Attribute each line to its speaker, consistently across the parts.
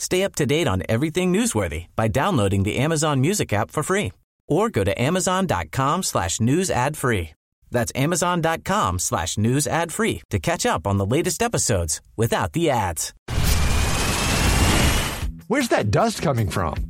Speaker 1: Stay up to date on everything newsworthy by downloading the Amazon Music app for free or go to amazon.com slash news ad free. That's amazon.com slash news ad free to catch up on the latest episodes without the ads.
Speaker 2: Where's that dust coming from?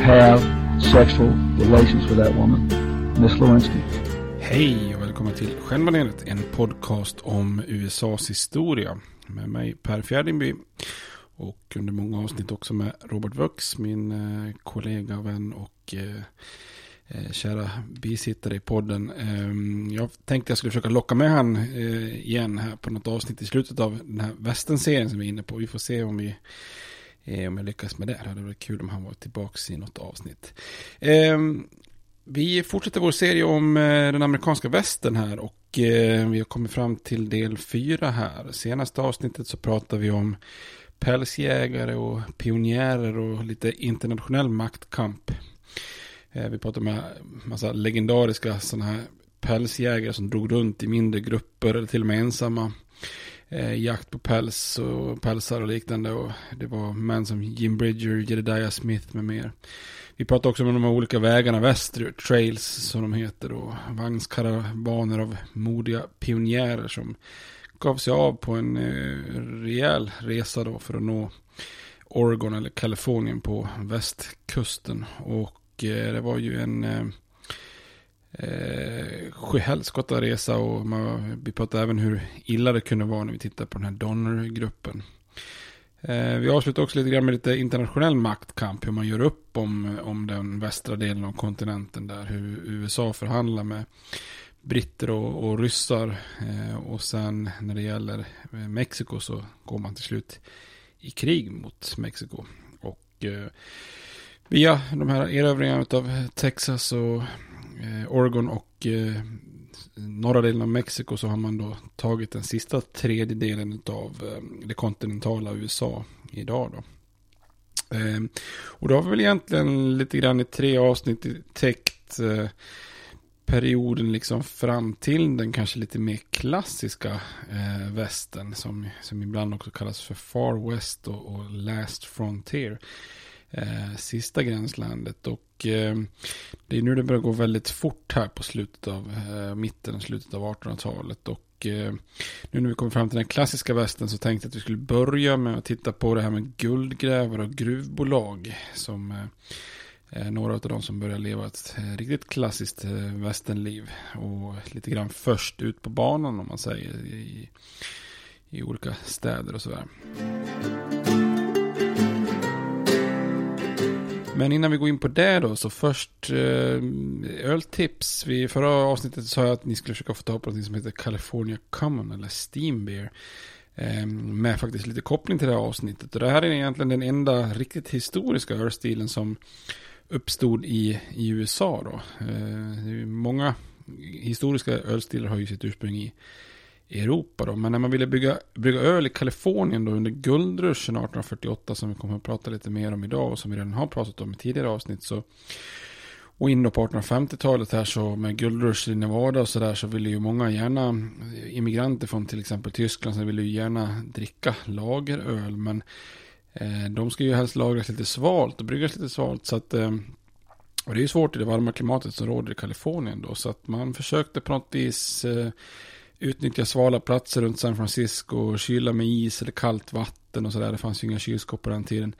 Speaker 3: have sexual relations with that woman, Miss Lewinsky.
Speaker 4: Hej och välkommen till Stjärnbaneret, en podcast om USAs historia. Med mig Per Fjärdingby och under många avsnitt också med Robert Vux, min eh, kollega, vän och eh, eh kära bisittare i podden. Ehm, jag tänkte jag skulle försöka locka med han eh, igen här på något avsnitt i slutet av den här västernserien som vi är inne på. Vi får se om vi eh, om jag lyckas med det. Det hade varit kul om han var tillbaka i något avsnitt. Eh, vi fortsätter vår serie om eh, den amerikanska västern här och eh, vi har kommit fram till del fyra här. Senaste avsnittet så pratade vi om pälsjägare och pionjärer och lite internationell maktkamp. Eh, vi pratade om massa legendariska sådana här pälsjägare som drog runt i mindre grupper eller till och med ensamma. Eh, jakt på päls och pälsar och liknande. Och det var män som Jim Bridger, Jedediah Smith med mer. Vi pratade också om de här olika vägarna västerut, trails som de heter. Och vagnskaravaner av modiga pionjärer som gav sig av på en eh, rejäl resa då för att nå Oregon eller Kalifornien på västkusten. Och eh, det var ju en eh, eh, sjuhelskotta resa och man, vi pratade även hur illa det kunde vara när vi tittar på den här Donner-gruppen. Eh, vi avslutar också lite grann med lite internationell maktkamp, hur man gör upp om, om den västra delen av kontinenten där, hur USA förhandlar med britter och, och ryssar eh, och sen när det gäller eh, Mexiko så går man till slut i krig mot Mexiko. Och eh, via de här erövringarna av Texas och eh, Oregon och eh, norra delen av Mexiko så har man då tagit den sista tredjedelen av eh, det kontinentala USA idag då. Eh, och då har vi väl egentligen lite grann i tre avsnitt täckt eh, perioden liksom fram till den kanske lite mer klassiska eh, västen som, som ibland också kallas för Far West och, och Last Frontier eh, sista gränslandet. Och eh, det är nu det börjar gå väldigt fort här på slutet av eh, mitten och slutet av 1800-talet. Och eh, nu när vi kommer fram till den klassiska västen så tänkte jag att vi skulle börja med att titta på det här med guldgrävare och gruvbolag. Som eh, några av de som börjar leva ett eh, riktigt klassiskt eh, västernliv. Och lite grann först ut på banan om man säger i, i olika städer och sådär. Men innan vi går in på det då, så först eh, öltips. I förra avsnittet sa jag att ni skulle försöka få tag på något som heter California Common eller Steam Beer. Eh, med faktiskt lite koppling till det här avsnittet. Och det här är egentligen den enda riktigt historiska ölstilen som uppstod i, i USA då. Eh, många historiska ölstilar har ju sitt ursprung i i Europa då. Men när man ville bygga, bygga öl i Kalifornien då under guldruschen 1848 som vi kommer att prata lite mer om idag och som vi redan har pratat om i tidigare avsnitt så och in på 1850-talet här så med guldrush i Nevada och sådär så ville ju många gärna immigranter från till exempel Tyskland så ville ju gärna dricka lageröl men eh, de ska ju helst lagras lite svalt och bryggas lite svalt så att eh, och det är ju svårt i det varma klimatet som råder i Kalifornien då så att man försökte på något vis eh, utnyttja svala platser runt San Francisco, kyla med is eller kallt vatten och sådär. Det fanns ju inga kylskåp på den tiden.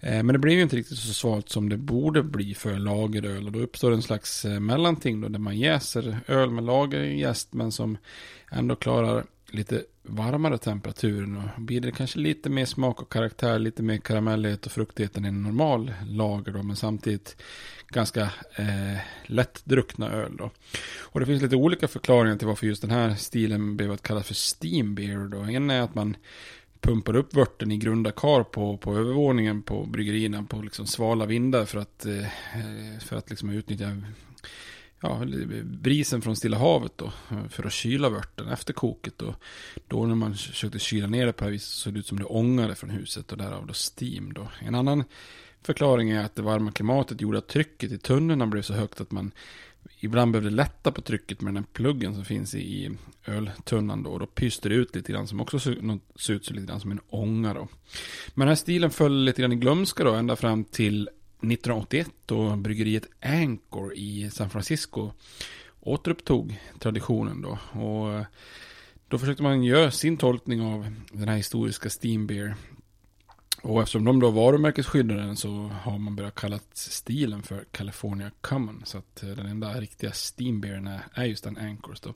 Speaker 4: Eh, men det blev ju inte riktigt så svalt som det borde bli för lageröl. Och då uppstår en slags eh, mellanting då, där man jäser öl med lagerjäst men som ändå klarar lite varmare temperaturen Och blir det kanske lite mer smak och karaktär, lite mer karamellighet och fruktighet än en normal lager då. Men samtidigt ganska eh, lättdruckna öl då. Och det finns lite olika förklaringar till varför just den här stilen blev att kalla för steam beer då. En är att man pumpar upp vörten i grunda kar på, på övervåningen på bryggerierna på liksom svala vindar för att, eh, eh för att liksom utnyttja ja, brisen från Stilla havet då, för att kyla vörten efter koket. Och då när man försökte kyla ner det på det här viset så såg det ut som det ångade från huset och därav då steam då. En annan förklaring är att det varma klimatet gjorde att trycket i tunnorna blev så högt att man ibland behövde lätta på trycket med den pluggen som finns i öltunnan då. Och då pyste det ut lite grann som också ser ut lite grann som en ånga då. Men den här stilen föll lite grann i glömska då ända fram till 1981 då bryggeriet Anchor i San Francisco återupptog traditionen då. Och eh, då försökte man göra sin tolkning av den här historiska Steam Beer och eftersom de då varumärkesskyddade den så har man börjat kalla stilen för California Common. Så att eh, den enda riktiga steambeeren är just den Anchors då.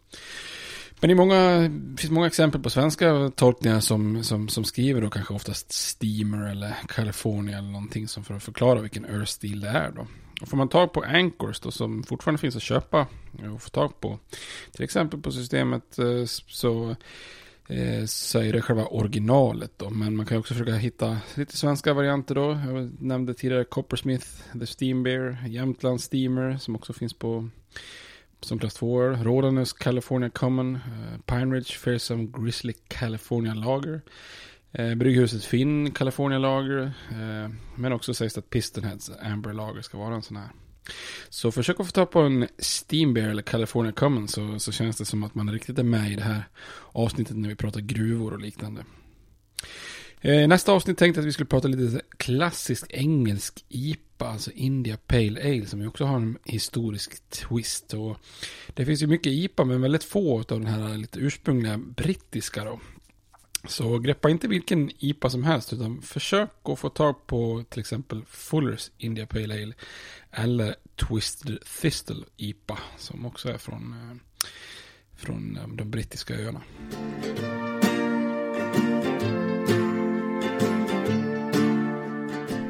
Speaker 4: Men det, många, det finns många exempel på svenska tolkningar som, som, som skriver då kanske oftast Steamer eller California eller någonting som för att förklara vilken örstil det är då. Och får man tag på Anchors då som fortfarande finns att köpa och få tag på till exempel på systemet eh, så eh, så är det själva originalet då. Men man kan också försöka hitta lite svenska varianter då. Jag nämnde tidigare Coppersmith, The Steam Bear, Jämtland Steamer som också finns på som klass 2 Rodanus California Common, eh, Pine Ridge Fearsome Grizzly California Lager. Eh, Brygghuset Finn California Lager. Eh, men också sägs det att Pistonheads Amber Lager ska vara en sån här. Så försök att få tag på en Steam Beer eller California Common så, så känns det som att man riktigt är med i det här avsnittet när vi pratar gruvor och liknande. Eh, nästa avsnitt tänkte jag att vi skulle prata lite klassisk engelsk IPA, alltså India Pale Ale, som ju också har en historisk twist. Och det finns ju mycket IPA, men väldigt få av den här lite ursprungliga brittiska då. Så greppa inte vilken IPA som helst, utan försök att få tag på till exempel Fullers India Pale Ale eller Twisted Thistle IPA som också är från, eh, från eh, de brittiska öarna.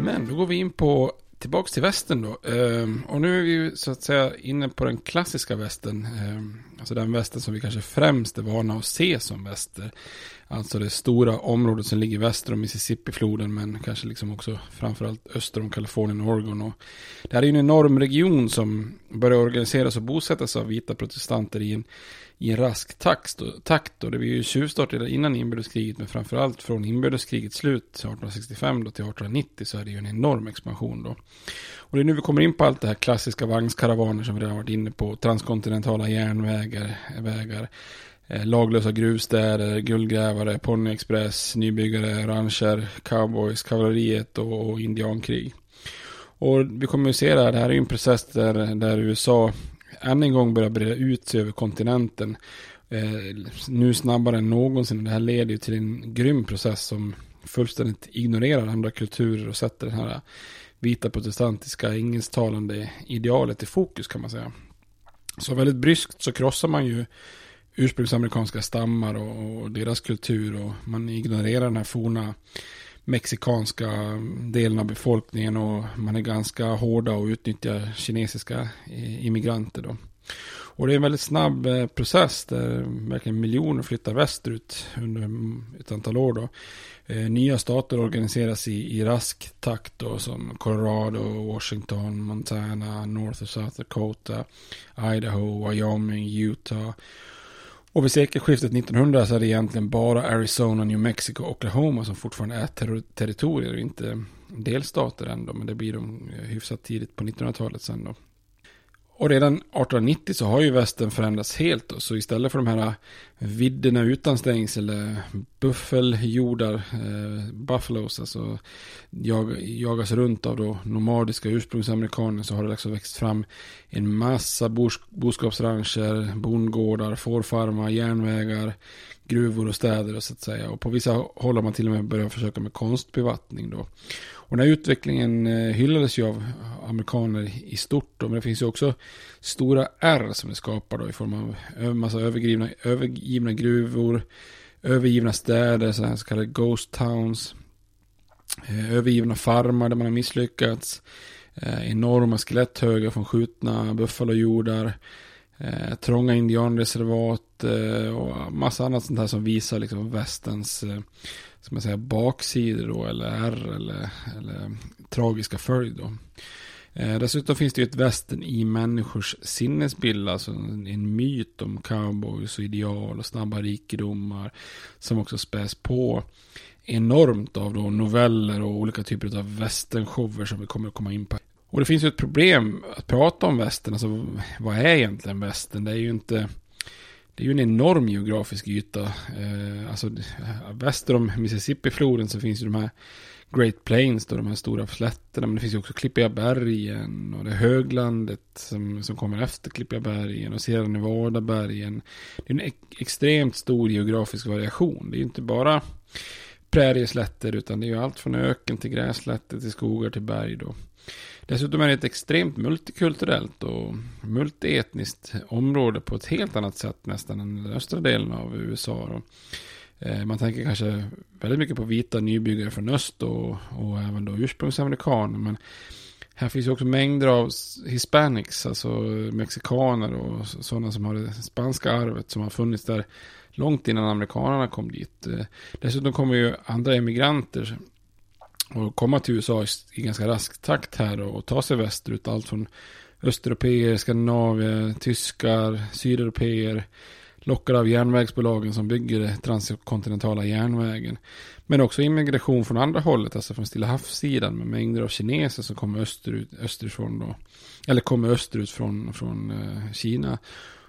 Speaker 4: Men då går vi in på tillbaks till västen då. Ehm, och nu är vi ju så att säga inne på den klassiska västen. Ehm, Alltså den västen som vi kanske främst är vana att se som väster. Alltså det stora området som ligger väster om Mississippi-floden men kanske liksom också framförallt öster om Kalifornien och Oregon. Och det här är ju en enorm region som börjar organiseras och bosättas av vita protestanter i en, i en rask takt. Och, takt och det var ju tjuvstart redan innan inbördeskriget men framförallt från inbördeskrigets slut 1865 då till 1890 så är det ju en enorm expansion då. Och det är nu vi kommer in på allt det här klassiska vagnskaravaner som vi redan varit inne på. Transkontinentala järnvägar, vägar, Eh, laglösa gruvstäder, guldgrävare, ponnyexpress, nybyggare, rancher, cowboys, kavalleriet och, och indiankrig. Och vi kommer att se det här, det här är en process där, där USA än en gång börjar breda ut sig över kontinenten. Eh, nu snabbare än någonsin. Det här leder ju till en grym process som fullständigt ignorerar andra kulturer och sätter den här vita protestantiska engelsktalande idealet i fokus kan man säga. Så väldigt bryskt så krossar man ju ursprungsamerikanska stammar och, och deras kultur och man ignorerar den här forna mexikanska delen av befolkningen och man är ganska hårda och utnyttjar kinesiska eh, immigranter då. Och det är en väldigt snabb eh, process där verkligen miljoner flyttar västerut under ett antal år då. Eh, nya stater organiseras i, i rask takt då, som Colorado, Washington, Montana, North och South Dakota, Idaho, Wyoming, Utah. Och vid sekelskiftet 1900 så är det egentligen bara Arizona, New Mexico och Oklahoma som fortfarande är ter territorier och inte delstater ändå. Men det blir de eh, hyfsat tidigt på 1900-talet sen då. Och redan 1890 så har ju västen förändrats helt då, så istället för de här vidderna utan stängsel, buffeljordar, eh, buffalos, alltså jag, jagas runt av då nomadiska ursprungsamerikaner så har det liksom växt fram en massa bors, boskapsrancher, bondgårdar, fårfarmar, järnvägar, gruvor och städer och så att säga. Och på vissa håll har man till och med börjat försöka med konstbevattning då. Och den här utvecklingen eh, hyllades ju av amerikaner i stort. Då, men det finns ju också stora R som är skapade i form av en massa övergivna, övergivna gruvor, övergivna städer, så, här så kallade ghost towns, eh, övergivna farmar där man har misslyckats, eh, enorma skeletthögar från skjutna buffalojordar, trånga indianreservat och massa annat sånt här som visar liksom västens ska man säga, baksidor då, eller ärr eller, eller tragiska följd då. Eh, dessutom finns det ju ett västern i människors sinnesbild, alltså en, en myt om cowboys och ideal och snabba rikedomar som också späs på enormt av då noveller och olika typer av västernshower som vi kommer att komma in på. Och det finns ju ett problem att prata om västern, alltså vad är egentligen västern? Det är ju inte det är ju en enorm geografisk yta. Eh, alltså väster om Mississippifloden så finns ju de här Great Plains, då, de här stora slätterna. Men det finns ju också Klippiga bergen och det höglandet som, som kommer efter Klippiga bergen och Sierra Nevada-bergen. Det är en extremt stor geografisk variation. Det är ju inte bara prärieslätter utan det är ju allt från öken till grässlätter till skogar till berg då. Dessutom är det ett extremt multikulturellt och multietniskt område på ett helt annat sätt nästan än den östra delen av USA. Då. Eh, man tänker kanske väldigt mycket på vita nybyggare från öst och, och även då ursprungsamerikaner. Men här finns ju också mängder av hispanics, alltså mexikaner och sådana som har det spanska arvet som har funnits där långt innan amerikanerna kom dit. Eh, dessutom kommer ju andra emigranter och komma till USA i ganska rask takt här och ta sig västerut. Allt från östeuropeer, skandinavier, tyskar, sydeuropeer. Lockade av järnvägsbolagen som bygger transkontinentala järnvägen. Men också immigration från andra hållet, alltså från Stilla havssidan med mängder av kineser som kommer österut, österifrån då. Eller kommer österut från, från eh, Kina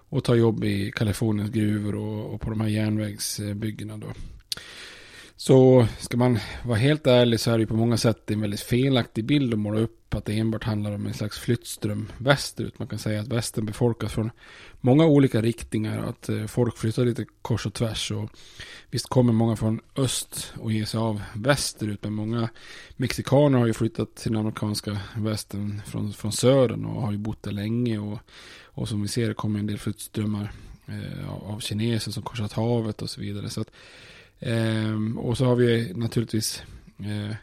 Speaker 4: och tar jobb i Kaliforniens gruvor och, och på de här järnvägsbyggena då. Så ska man vara helt ärlig så är det på många sätt en väldigt felaktig bild att måla upp att det enbart handlar om en slags flyttström västerut. Man kan säga att västern befolkas från många olika riktningar. Att eh, folk flyttar lite kors och tvärs. Och visst kommer många från öst och ger sig av västerut. Men många mexikaner har ju flyttat till den amerikanska västern från, från södern och har ju bott där länge. Och, och som vi ser kommer en del flyttströmmar eh, av kineser som korsat havet och så vidare. Så att Eh, och så har vi naturligtvis eh,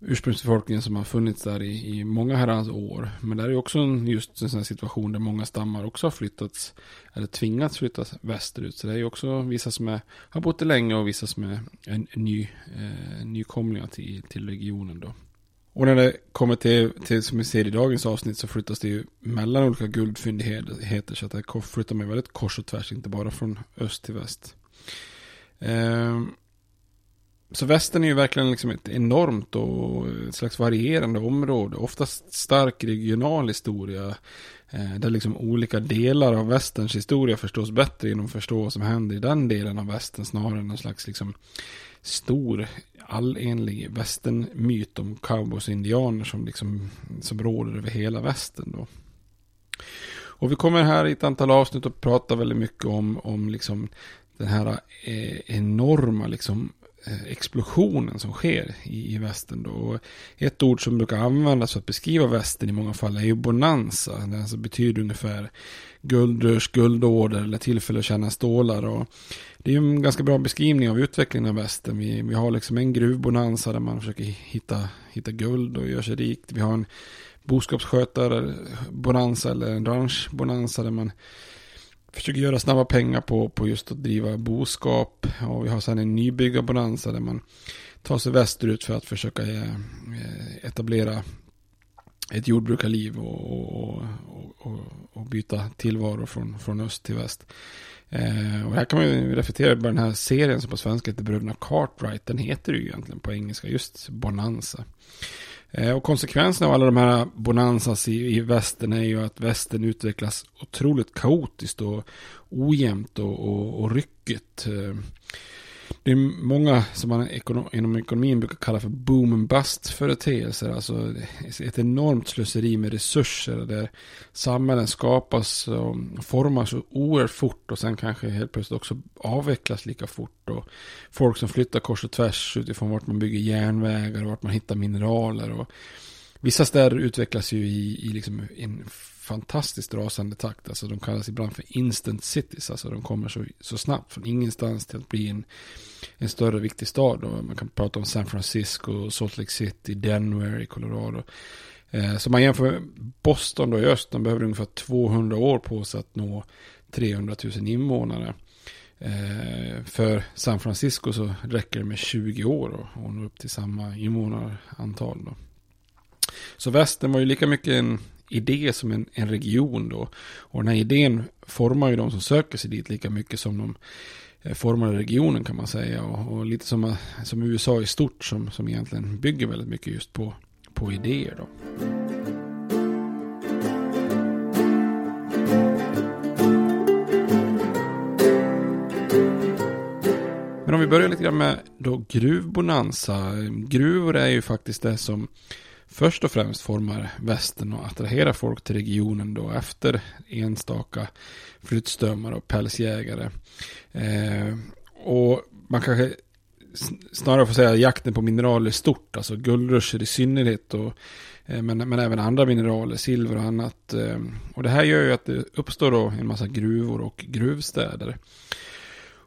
Speaker 4: ursprungsbefolkningen som har funnits där i, i många herrans år. Men det är också en, just en sån här situation där många stammar också har flyttats eller tvingats flyttas västerut. Så det är ju också vissa som är, har bott där länge och vissa som är en, en ny, eh, nykomlingar till, till regionen då. Och när det kommer till, till, som vi ser i dagens avsnitt så flyttas det ju mellan olika guldfyndigheter så att det flyttar man väldigt kors och tvärs, inte bara från öst till väst. Ehm, så västern är ju verkligen liksom ett enormt och ett slags varierande område. Oftast stark regional historia. Eh, där liksom olika delar av västerns historia förstås bättre genom att förstå vad som händer i den delen av västern snarare än någon slags liksom stor allenlig västernmyt om cowboys och indianer som liksom som råder över hela västern då. Och vi kommer här i ett antal avsnitt att prata väldigt mycket om, om liksom den här eh, enorma liksom Eh, explosionen som sker i, i västern. Då. Och ett ord som brukar användas för att beskriva västern i många fall är ju bonanza. Det alltså betyder ungefär guldrush, guldorder eller tillfälle att tjäna stålar. Och det är ju en ganska bra beskrivning av utvecklingen av västern. Vi, vi har liksom en gruvbonanza där man försöker hitta, hitta guld och gör sig rikt. Vi har en boskapsskötare bonanza eller en ranchbonanza där man försöker göra snabba pengar på, på just att driva boskap. Och vi har sedan en nybyggarbonanza där man tar sig västerut för att försöka eh, eh, etablera ett jordbrukarliv och, och, och, och, byta tillvaro från, från öst till väst. Eh, och här kan man ju reflektera över den här serien som på svenska heter Bröderna Cartwright. Den heter ju egentligen på engelska just Bonanza. Eh, och konsekvensen av alla de här bonanzas i, i västern är ju att västern utvecklas otroligt kaotiskt och ojämnt och, och, och ryckigt. Eh, det är många som man inom ekonomin brukar kalla för boom and bust företeelser. Alltså ett enormt slöseri med resurser där samhällen skapas och formas oerhört fort och sen kanske helt plötsligt också avvecklas lika fort. Och folk som flyttar kors och tvärs utifrån vart man bygger järnvägar och vart man hittar mineraler. Och vissa städer utvecklas ju i, i liksom en fantastiskt rasande takt. Alltså de kallas ibland för instant cities. Alltså de kommer så, så snabbt från ingenstans till att bli en, en större viktig stad. Och man kan prata om San Francisco, Salt Lake City, Denver i Colorado. Eh, så man jämför med Boston då i öst. De behöver ungefär 200 år på sig att nå 300 000 invånare. Eh, för San Francisco så räcker det med 20 år och, nå upp till samma invånarantal. Då. Så västern var ju lika mycket en idé som en, en region då. Och den här idén formar ju de som söker sig dit lika mycket som de formade formar regionen kan man säga. Och, och lite som, eh, som USA i stort som, som egentligen bygger väldigt mycket just på, på idéer då. Men om vi börjar lite grann med då gruvbonanza. Gruvor är ju faktiskt det som först och främst formar västern och attraherar folk till regionen då efter enstaka flyttströmmar och pälsjägare. Eh, och man kanske snarare får säga jakten på mineraler stort, alltså guldrusher i synnerhet och eh, men, men även andra mineraler, silver och annat. Eh, och det här gör ju att det uppstår då en massa gruvor och gruvstäder.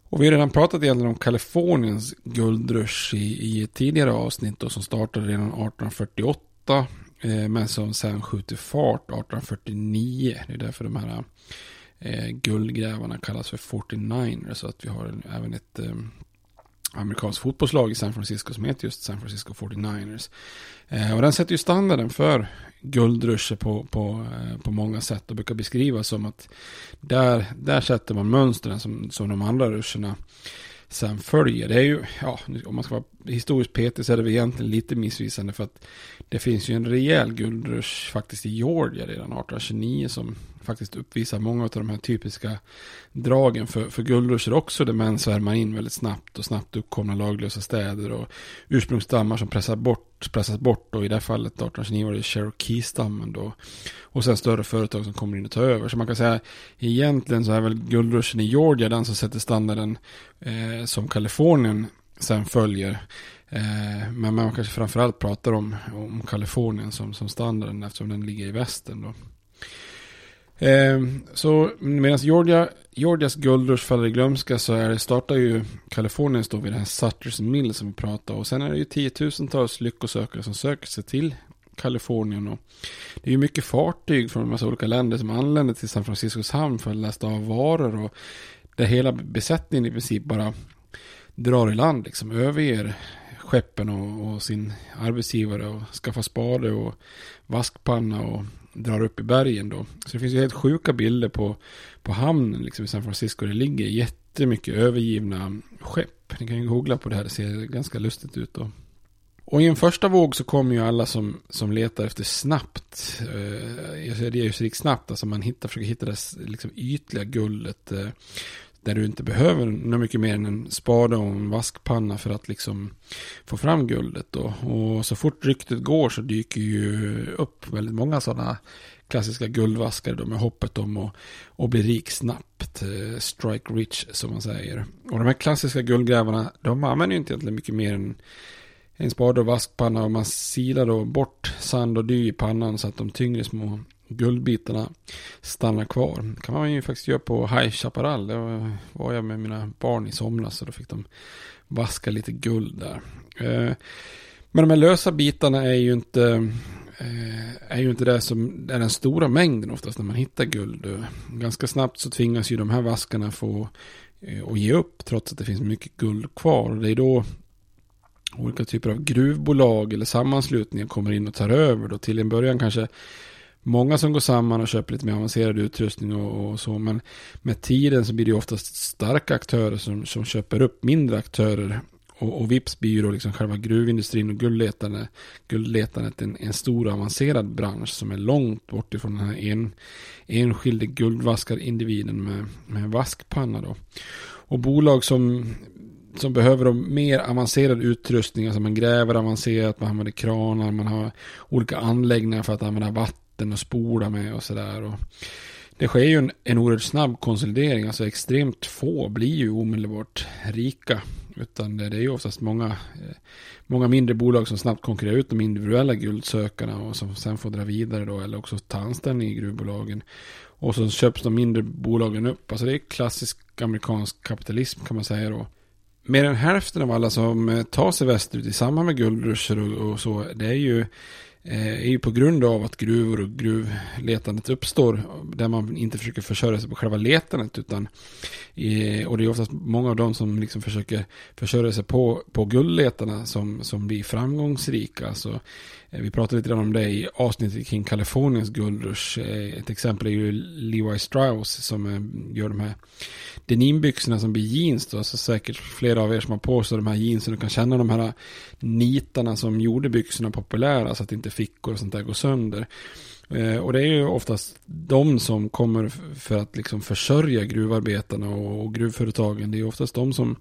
Speaker 4: Och vi har redan pratat egentligen om Kaliforniens guldrush i, i ett tidigare avsnitt då, som startade redan 1848 1848 eh, men som sen skjuter fart 1849. Det är därför de här eh, guldgrävarna kallas för 49ers. Så att vi har även ett eh, amerikanskt fotbollslag i San Francisco som heter just San Francisco 49ers. Eh, och den sätter ju standarden för guldruscher på, på, eh, på många sätt och brukar beskrivas som att där, där sätter man mönstren som, som de andra ruscherna sen följer. Det är ju, ja, om man ska vara historiskt petig så är det väl egentligen lite missvisande för att det finns ju en rejäl guldrush faktiskt i Georgia redan 1829 som faktiskt uppvisar många av de här typiska dragen för, för guldrusher också där män svärmar in väldigt snabbt och snabbt uppkomna laglösa städer och ursprungsstammar som pressar bort, pressas bort och i det här fallet 1829 var det Cherokee-stammen då och sen större företag som kommer in och tar över så man kan säga egentligen så är väl guldrushen i Georgia den som sätter standarden eh, som Kalifornien sen följer Eh, men man kanske framförallt pratar om, om Kalifornien som, som standarden eftersom den ligger i västern. Då. Eh, så medan Georgia, Georgias guldrush faller i glömska så är startar ju Kalifornien står vid den här Sutters Mill som vi pratade Och sen är det ju tiotusentals lyckosökare som söker sig till Kalifornien. Och det är ju mycket fartyg från en massa olika länder som anländer till San Franciscos hamn för att lasta av varor. Och där hela besättningen i princip bara drar i land, liksom överger skeppen och, och sin arbetsgivare och skaffar spade och vaskpanna och, drar upp i bergen då. Så det finns ju helt sjuka bilder på, på hamnen liksom i San Francisco. Det ligger jättemycket övergivna skepp. Ni kan ju googla på det här, det ser ganska lustigt ut då. Och i en första våg så kommer ju alla som, som letar efter snabbt. Eh, jag säger det är ju så snabbt, alltså man hittar, försöker hitta det liksom ytliga guldet. Eh, där du inte behöver något mycket mer än en spade och en vaskpanna för att liksom få fram guldet då. Och så fort ryktet går så dyker ju upp väldigt många sådana klassiska guldvaskare då med hoppet om att, att bli rik snabbt. Eh, strike rich som man säger. Och de här klassiska guldgrävarna de använder ju inte egentligen mycket mer än en spade och vaskpanna och man silar då bort sand och dy i pannan så att de tyngre små guldbitarna stannar kvar. Det kan man ju faktiskt göra på High Chaparral. Det var jag med mina barn i somras och då fick de vaska lite guld där. Eh, men de här lösa bitarna är ju inte eh, är ju inte det som är den stora mängden oftast när man hittar guld. Ganska snabbt så tvingas ju de här vaskarna få eh, och ge upp trots att det finns mycket guld kvar. Det är då olika typer av gruvbolag eller sammanslutningar kommer in och tar över. Då till en början kanske många som går samman och köper lite mer avancerad utrustning och, och, så. Men med tiden så blir det oftast starka aktörer som, som köper upp mindre aktörer. Och, och vips blir ju då liksom själva gruvindustrin och guldletandet, guldletandet en, en stor avancerad bransch som är långt bort ifrån den här en, enskilde guldvaskarindividen med, med vaskpanna då. Och bolag som som behöver mer avancerad utrustning. Alltså man gräver avancerat, man använder kranar, man har olika anläggningar för att använda vatten vatten att spola med och sådär. Det sker ju en, en oerhört snabb konsolidering. Alltså extremt få blir ju omedelbart rika. Utan det är ju oftast många, eh, många mindre bolag som snabbt konkurrerar ut de individuella guldsökarna och som sen får dra vidare då eller också ta anställning i gruvbolagen. Och så köps de mindre bolagen upp. Alltså det är klassisk amerikansk kapitalism kan man säga då. Mer än hälften av alla som eh, tar sig västerut i samband med guldruscher och, och så, det är ju Eh, är ju på grund av att gruvor och gruvletandet uppstår där man inte försöker försörja sig på själva letandet utan eh, och det är oftast många av dem som liksom försöker försörja sig på, på guldletarna som, som blir framgångsrika. Så Eh, vi pratade lite grann om det i avsnittet kring Kaliforniens guldrush. Eh, ett exempel är ju Levi Strauss som eh, gör de här denimbyxorna som blir jeans. Då. Så säkert flera av er som har på sig de här jeansen och kan känna de här nitarna som gjorde byxorna populära så att inte fickor och sånt där går sönder. Och det är ju oftast de som kommer för att liksom försörja gruvarbetarna och gruvföretagen. Det är oftast de som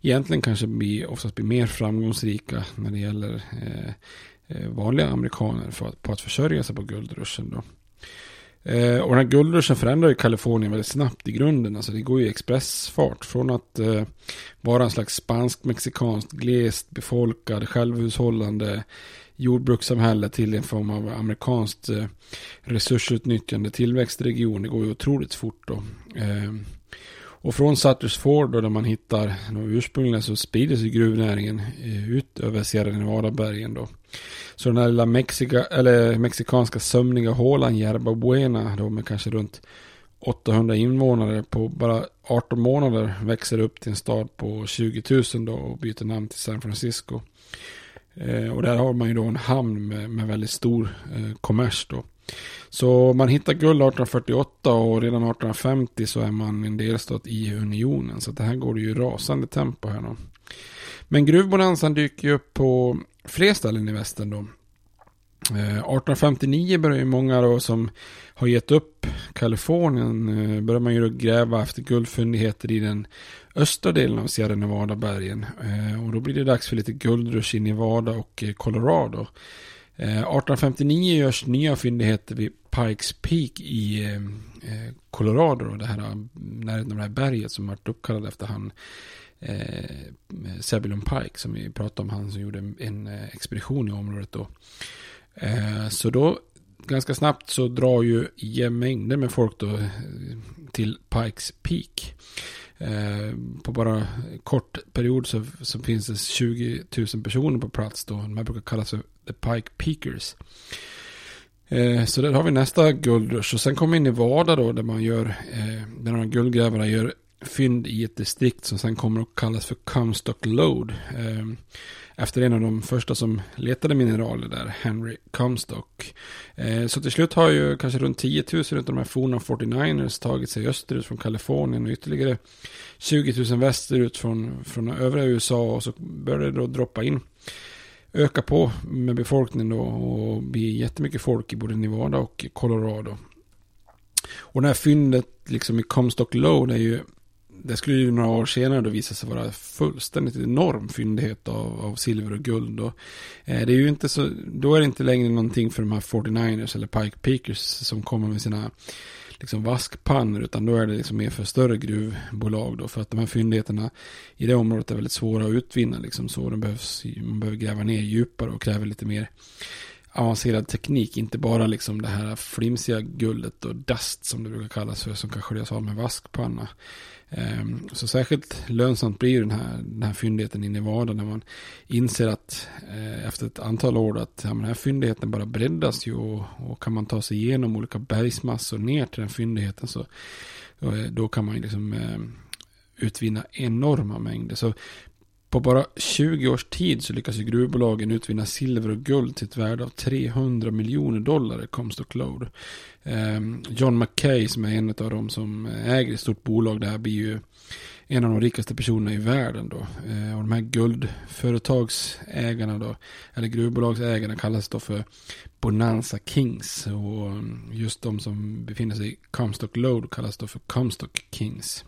Speaker 4: egentligen kanske blir, oftast blir mer framgångsrika när det gäller Eh, Eh, vanliga amerikaner för att, på att försörja sig på guldruschen. Då. Eh, och den här guldruschen förändrar ju Kalifornien väldigt snabbt i grunden. Alltså det går ju expressfart. Från att eh, vara en slags spansk-mexikanskt glest befolkad, självhushållande jordbrukssamhälle till en form av amerikanskt eh, resursutnyttjande tillväxtregion. Det går ju otroligt fort då. Eh, och från Sutters Ford då, där man hittar ursprungligen så sprider sig gruvnäringen eh, ut över Sierra Nevada-bergen då. Så den här lilla Mexika, eller mexikanska sömniga hålan Yerba Buena då med kanske runt 800 invånare på bara 18 månader växer upp till en stad på 20 000 då och byter namn till San Francisco. Eh, och där har man ju då en hamn med, med väldigt stor eh, kommers då. Så man hittar guld 1848 och redan 1850 så är man en delstat i unionen. Så det här går det ju rasande tempo här då. Men gruvbonanzan dyker ju upp på fler ställen i västern då. Eh, 1859 börjar ju många då som har gett upp Kalifornien eh, börjar man ju gräva efter guldfyndigheter i den östra delen av Sierra Nevada-bergen. Eh, och då blir det dags för lite guldrush i Nevada och Colorado. Eh, 1859 görs nya fyndigheter vid Pikes Peak i eh, eh, Colorado. Då, det här närheten av det här berget som varit uppkallad efter han eh, Pike som vi pratade om, han som gjorde en expedition i området då. Eh, så då ganska snabbt så drar ju mängder med folk då till Pikes Peak. Eh, på bara kort period så, så, finns det 20 000 personer på plats då. De här brukar kallas för The Pike Peakers. Eh, så där har vi nästa guldrush. Och sen kommer vi in i Vada då där man gör, eh, där några guldgrävare gör fynd i ett distrikt som sen kommer att kallas för Comstock Load. Eh, efter en av de första som letade mineraler där, Henry Comstock. Eh, så till slut har ju kanske runt 10 000 av de här forna 49ers tagit sig österut från Kalifornien och ytterligare 20 000 västerut från, från övriga USA och så började det då droppa in öka på med befolkningen då och bli jättemycket folk i både Nevada och Colorado. Och det här fyndet liksom i Comstock Low, det är ju det skulle ju några år senare då visa sig vara fullständigt enorm fyndighet av, av silver och guld. Och, eh, det är ju inte så, då är det inte längre någonting för de här 49ers eller Pike Peakers som kommer med sina liksom vaskpannor utan då är det liksom mer för större gruvbolag då för att de här fyndigheterna i det området är väldigt svåra att utvinna liksom så de behövs, man behöver gräva ner djupare och kräver lite mer avancerad teknik, inte bara liksom det här flimsiga guldet och dust som det brukar kallas för som kan sköljas av med vaskpanna. Ehm, så särskilt lönsamt blir den här, den här fyndigheten i Nevada när man inser att eh, efter ett antal år att ja, den här fyndigheten bara breddas ju och, och, kan man ta sig igenom olika bergsmassor ner till den fyndigheten så eh, då kan man liksom eh, utvinna enorma mängder. Så på bara 20 års tid så lyckas ju gruvbolagen utvinna silver och guld till ett värde av 300 miljoner dollar i Comstock Lode. Ehm, John McKay som är en av dem som äger ett stort bolag där blir ju en av de rikaste personerna i världen då. Ehm, och de här guldföretagsägarna då, eller gruvbolagsägarna kallas då för Bonanza Kings. Och ehm, just de som befinner sig i Comstock Lode kallas då för Comstock Kings.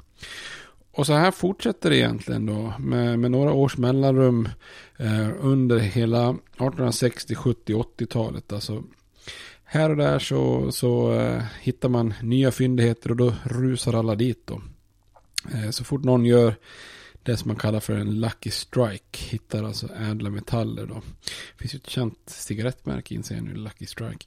Speaker 4: Och så här fortsätter det egentligen då med, med några års mellanrum eh, under hela 1860, 70, 80-talet. Alltså här och där så, så eh, hittar man nya fyndigheter och då rusar alla dit då. Eh, så fort någon gör det som man kallar för en lucky strike. Hittar alltså ädla metaller då. Det finns ju ett känt cigarettmärke inser jag nu, Lucky Strike.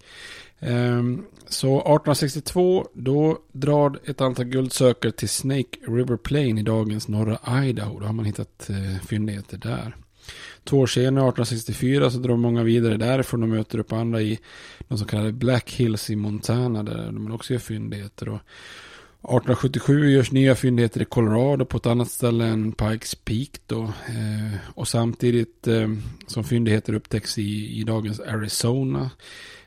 Speaker 4: Um, så 1862 då drar ett antal guldsökare till Snake River Plain i dagens norra Idaho. Då har man hittat uh, fyndigheter där. Två år senare, 1864, så drar många vidare därifrån och möter upp andra i de så kallade Black Hills i Montana där de också gör fyndigheter. 1877 görs nya fyndigheter i Colorado på ett annat ställe än Pikes Peak då. Eh, och samtidigt eh, som fyndigheter upptäcks i, i dagens Arizona.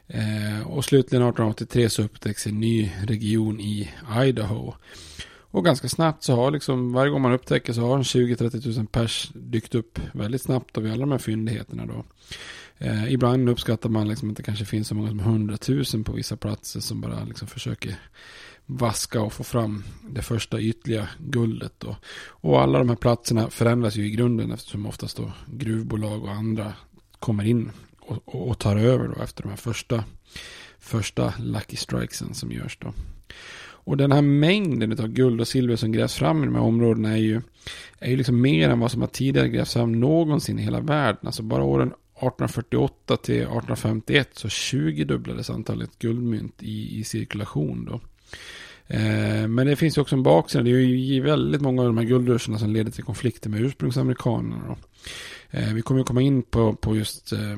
Speaker 4: Eh, och slutligen 1883 så upptäcks en ny region i Idaho. Och ganska snabbt så har liksom, varje gång man upptäcker så har en 20-30 000 pers dykt upp väldigt snabbt av alla de här fyndigheterna då. Eh, ibland uppskattar man liksom att det kanske finns så många som 100 000 på vissa platser som bara liksom försöker vaska och få fram det första ytliga guldet. Då. Och alla de här platserna förändras ju i grunden eftersom oftast då gruvbolag och andra kommer in och, och, och tar över då efter de här första, första lucky strikesen som görs då. Och den här mängden av guld och silver som grävs fram i de här områdena är ju, är ju liksom mer än vad som har tidigare grävts fram någonsin i hela världen. Alltså bara åren 1848 till 1851 så 20 dubblades antalet guldmynt i, i cirkulation då. Eh, men det finns ju också en baksida. Det är ju väldigt många av de här guldruscherna som leder till konflikter med ursprungsamerikanerna. Eh, vi kommer ju komma in på, på just eh,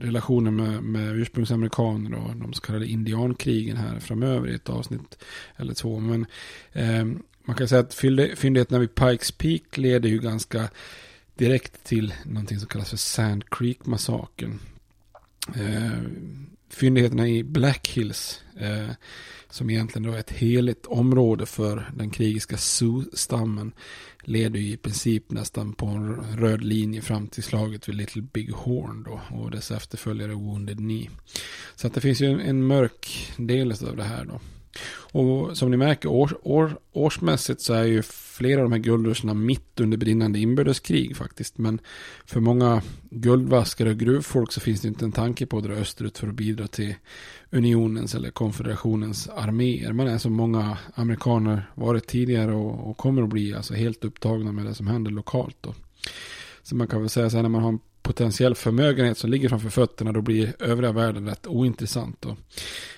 Speaker 4: relationen med, med ursprungsamerikaner och de så kallade indiankrigen här framöver i ett avsnitt eller två. Men eh, man kan säga att fyndigheterna vid Pikes Peak leder ju ganska direkt till någonting som kallas för Sand Creek-massakern. Eh, fyndigheterna i Black Hills eh, som egentligen då är ett heligt område för den krigiska Sioux-stammen, leder ju i princip nästan på en röd linje fram till slaget vid Little Big Horn då, och dess efterföljare Wounded Knee. Så att det finns ju en, en mörk del av det här då. Och som ni märker år, år, årsmässigt så är ju flera av de här guldruscherna mitt under brinnande inbördeskrig faktiskt. Men för många guldvaskare och gruvfolk så finns det inte en tanke på att dra österut för att bidra till unionens eller konfederationens arméer. Man är som många amerikaner varit tidigare och, och kommer att bli alltså helt upptagna med det som händer lokalt. Då. Så man kan väl säga så här när man har en potentiell förmögenhet som ligger framför fötterna då blir övriga världen rätt ointressant. Då.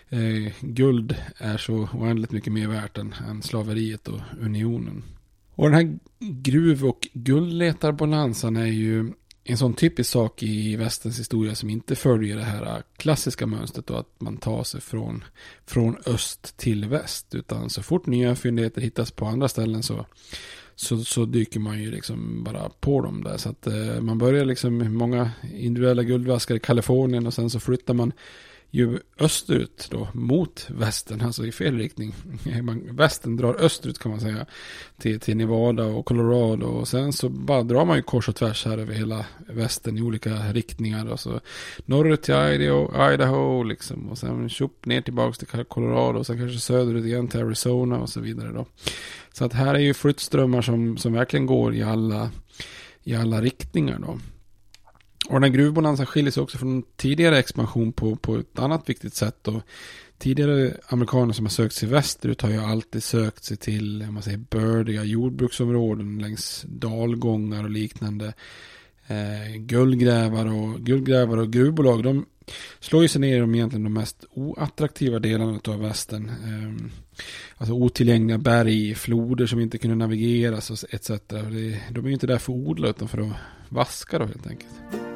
Speaker 4: Eh, guld är så oändligt mycket mer värt än, än slaveriet och unionen. Och den här gruv och guldletarbonansen är ju en sån typisk sak i västens historia som inte följer det här klassiska mönstret då att man tar sig från, från öst till väst. Utan så fort nya fyndigheter hittas på andra ställen så, så, så dyker man ju liksom bara på dem där. Så att eh, man börjar liksom med många individuella guldvaskar i Kalifornien och sen så flyttar man ju österut då mot västern, alltså i fel riktning. Västern drar österut kan man säga till, till Nevada och Colorado och sen så bara drar man ju kors och tvärs här över hela västern i olika riktningar. Alltså norrut till Idaho, Idaho liksom och sen tjopp ner tillbaka till Colorado och sen kanske söderut igen till Arizona och så vidare då. Så att här är ju flyttströmmar som, som verkligen går i alla, i alla riktningar då. Och den här gruvbonanzan skiljer sig också från tidigare expansion på, på ett annat viktigt sätt. Och tidigare amerikaner som har sökt sig västerut har ju alltid sökt sig till man säger, bördiga jordbruksområden längs dalgångar och liknande. Eh, guldgrävare, och, guldgrävare och gruvbolag de slår ju sig ner i de egentligen de mest oattraktiva delarna av västern. Eh, alltså otillgängliga berg, floder som inte kunde navigeras etc. De är ju inte där för att odla utan för att vaska då helt enkelt.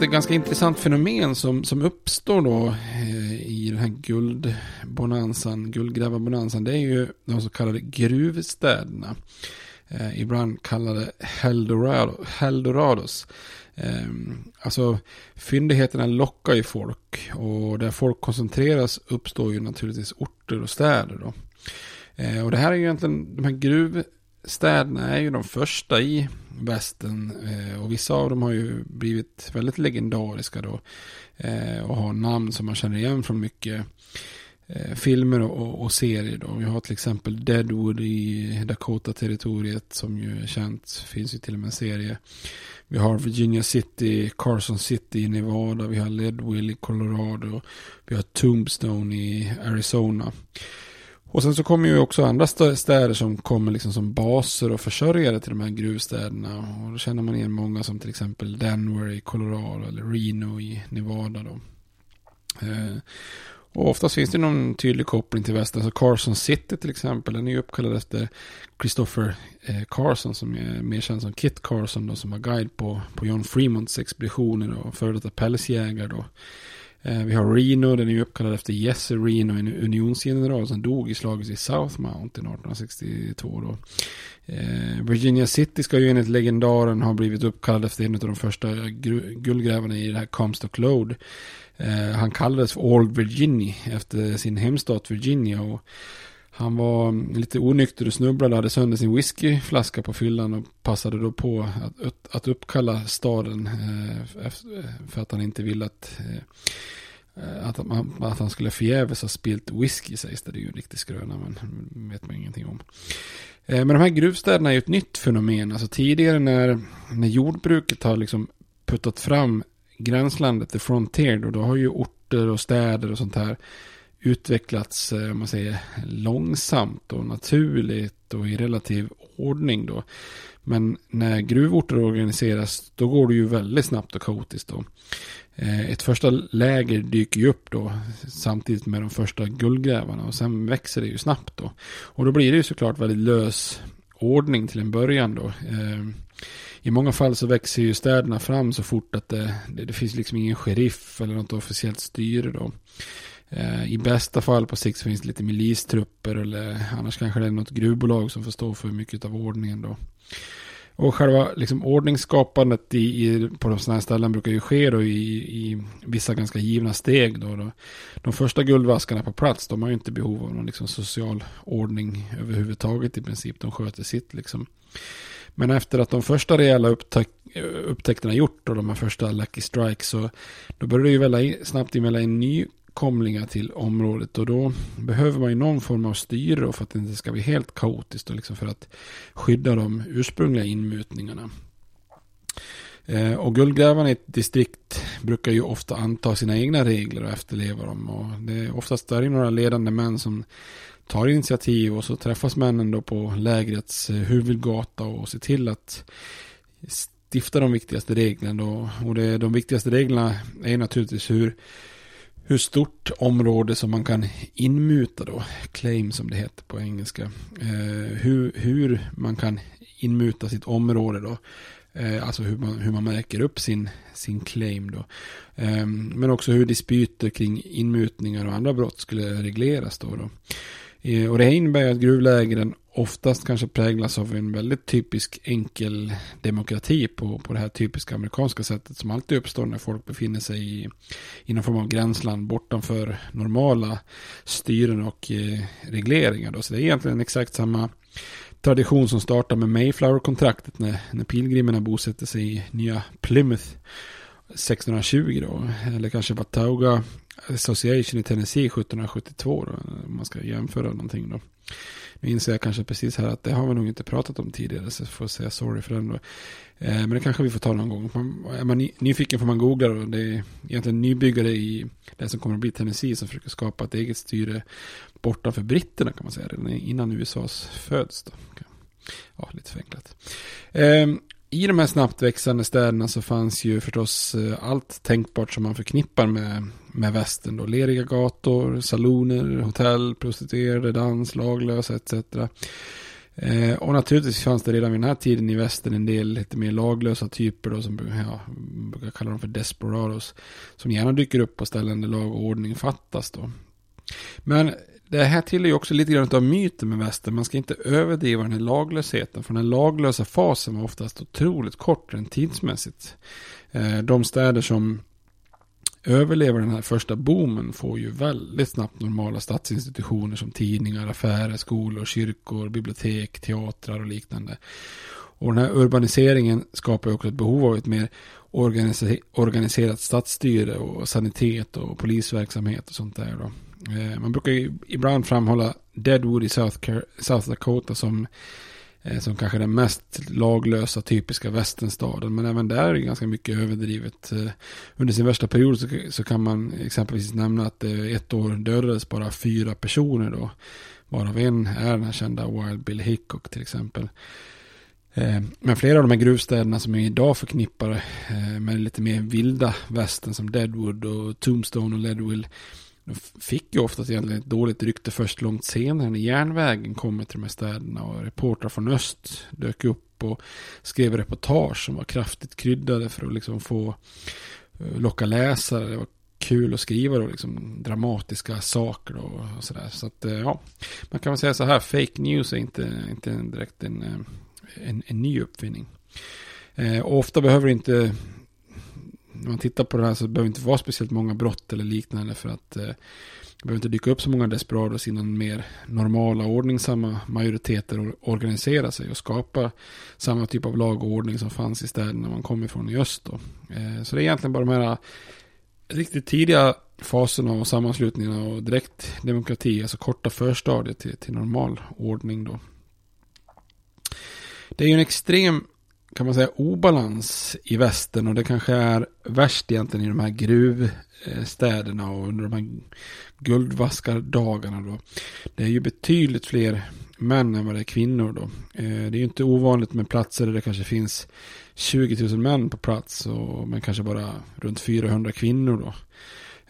Speaker 4: Ett ganska intressant fenomen som, som uppstår då eh, i den här guldbonanzan, guldgrävarbonanzan, det är ju de så kallade gruvstäderna. Eh, ibland kallade Heldorado, Heldorados. Eh, alltså fyndigheterna lockar ju folk och där folk koncentreras uppstår ju naturligtvis orter och städer då. Eh, och det här är ju egentligen, de här Städerna är ju de första i västern eh, och vissa av dem har ju blivit väldigt legendariska då eh, och har namn som man känner igen från mycket eh, filmer och, och, serier. Då. Vi har till exempel Deadwood i Dakota-territoriet som ju är känt. Finns ju till och med en serie. Vi har Virginia City, Carson City i Nevada. Vi har Leadville i Colorado. Vi har Tombstone i Arizona. Och sen så kommer ju också andra städer som kommer liksom som baser och försörjare till de här gruvstäderna. Och då känner man igen många som till exempel Denver i Colorado eller Reno i Nevada. Då. Eh, och oftast finns det någon tydlig koppling till västern. Så Carson City till exempel, den är ju uppkallad efter Christopher eh, Carson som är mer känd som Kit Carson då, som var guide på, på John Fremonts expeditioner och före detta pälsjägare då. Eh, vi har Reno, den är ju uppkallad efter Jesse Reno, en unionsgeneral som dog i slaget i South Mountain 1862 då. Eh, Virginia City ska ju enligt legendaren ha blivit uppkallad efter en av de första guldgrävarna i det här Comstock Lode. Eh, han kallades för Old Virginia efter sin hemstat Virginia. Och han var lite onykter och snubblade, och hade sönder sin whiskyflaska på fyllan och passade då på att, att uppkalla staden eh, eh, för att han inte ville att, eh, eh att, att han skulle förgäves ha spilt whisky sägs det. Det är ju en riktig skröna men vet man ingenting om. Eh, men de här gruvstäderna är ju ett nytt fenomen. Alltså tidigare när, när jordbruket har liksom puttat fram gränslandet, the frontier, då, då har ju orter och städer och sånt här utvecklats, eh, om man säger, långsamt och naturligt och i relativ ordning då. Men när gruvorter organiseras, då går det ju väldigt snabbt och kaotiskt då. Eh, ett första läger dyker ju upp då samtidigt med de första guldgrävarna och sen växer det ju snabbt då. Och då blir det ju såklart väldigt lös ordning till en början då. Eh, I många fall så växer ju städerna fram så fort att det, det, det finns liksom ingen sheriff eller något officiellt styre då. Eh, I bästa fall på sikt så finns det lite milistrupper eller annars kanske det är något gruvbolag som får stå för mycket av ordningen då. Och själva liksom, ordningsskapandet i, i, på de sådana här ställen brukar ju ske då i, i vissa ganska givna steg. Då, då. De första guldvaskarna på plats, de har ju inte behov av någon liksom, social ordning överhuvudtaget i princip. De sköter sitt liksom. Men efter att de första rejäla upptäck upptäckterna gjort och de här första Lucky Strikes så då började det ju väldigt snabbt emellan en ny nykomlingar till området. Och då behöver man ju någon form av styre för att det inte ska bli helt kaotiskt och liksom för att skydda de ursprungliga inmutningarna. Eh, och guldgrävarna i ett distrikt brukar ju ofta anta sina egna regler och efterleva dem. Och det är oftast där några ledande män som tar initiativ och så träffas männen då på lägrets eh, huvudgata och ser till att stifta de viktigaste reglerna. Då. Och det, de viktigaste reglerna är naturligtvis hur, hur stort område som man kan inmuta då, claim som det heter på engelska. Eh, hur, hur man kan inmuta sitt område då. Eh, alltså hur man, hur man märker upp sin, sin claim då. Eh, men också hur dispyter kring inmutningar och andra brott skulle regleras då. då. Eh, och det innebär att gruvlägren oftast kanske präglas av en väldigt typisk enkel demokrati på, på det här typiska amerikanska sättet som alltid uppstår när folk befinner sig i, i någon form av gränsland bortanför normala styren och eh, regleringar. Då. Så det är egentligen exakt samma tradition som startar med Mayflower-kontraktet när, när pilgrimerna bosätter sig i nya Plymouth 1620 då. Eller kanske Watauga Association i Tennessee 1772 då, om man ska jämföra någonting då. Nu inser jag kanske precis här att det har vi nog inte pratat om tidigare så jag får säga sorry för den då. Eh, men det kanske vi får ta någon gång. Man, är man nyfiken får man googla då. Det är egentligen nybyggare i det som kommer att bli Tennessee som försöker skapa ett eget styre bortanför britterna kan man säga. Redan innan USAs föds då. Ja, lite förenklat. Eh, i de här snabbt växande städerna så fanns ju förstås eh, allt tänkbart som man förknippar med, med västern. Då. Leriga gator, saloner, hotell, prostituerade, dans, laglösa etc. Eh, och naturligtvis fanns det redan vid den här tiden i västern en del lite mer laglösa typer då, som ja, brukar kalla dem för desperados. Som gärna dyker upp på ställen där lag och ordning fattas då. Men det här tillhör ju också lite grann av myten med västern. Man ska inte överdriva den här laglösheten. För den laglösa fasen var oftast otroligt kort rent tidsmässigt. Eh, de städer som överlever den här första boomen får ju väldigt snabbt normala statsinstitutioner som tidningar, affärer, skolor, kyrkor, bibliotek, teatrar och liknande. Och den här urbaniseringen skapar också ett behov av ett mer organiserat stadsstyre och sanitet och polisverksamhet och sånt där. Då. Eh, man brukar ju ibland framhålla Deadwood i South, Dakota som, Eh, som kanske den mest laglösa typiska västernstaden. Men även där är det ganska mycket överdrivet. Eh, under sin värsta period så, så kan man exempelvis nämna att eh, ett år dödades bara fyra personer då. Varav en är den här kända Wild Bill Hickok till exempel. Men flera av de här gruvstäderna som är idag förknippar med lite mer vilda västern som Deadwood och Tombstone och Leadville de fick ju oftast egentligen ett dåligt rykte först långt senare när järnvägen kommer till de här städerna och reportrar från öst dök upp och skrev reportage som var kraftigt kryddade för att liksom få eh, locka läsare. Det var kul att skriva då, liksom dramatiska saker då, och sådär. Så att eh, ja, man kan väl säga så här, fake news är inte, inte direkt en, eh, en, en ny uppfinning. och ofta behöver inte när man tittar på det här så behöver det inte vara speciellt många brott eller liknande för att eh, det behöver inte dyka upp så många desperados innan mer normala ordningsamma majoriteter organiserar sig och skapar samma typ av lag och ordning som fanns i städerna man kom ifrån i öst. Då. Eh, så det är egentligen bara de här riktigt tidiga faserna och sammanslutningarna och direkt demokrati, alltså korta förstadiet till, till normal ordning då. Det är ju en extrem kan man säga obalans i västern och det kanske är värst egentligen i de här gruvstäderna och under de här guldvaskardagarna då. Det är ju betydligt fler män än vad det är kvinnor då. Eh, det är ju inte ovanligt med platser där det kanske finns 20 000 män på plats och men kanske bara runt 400 kvinnor då.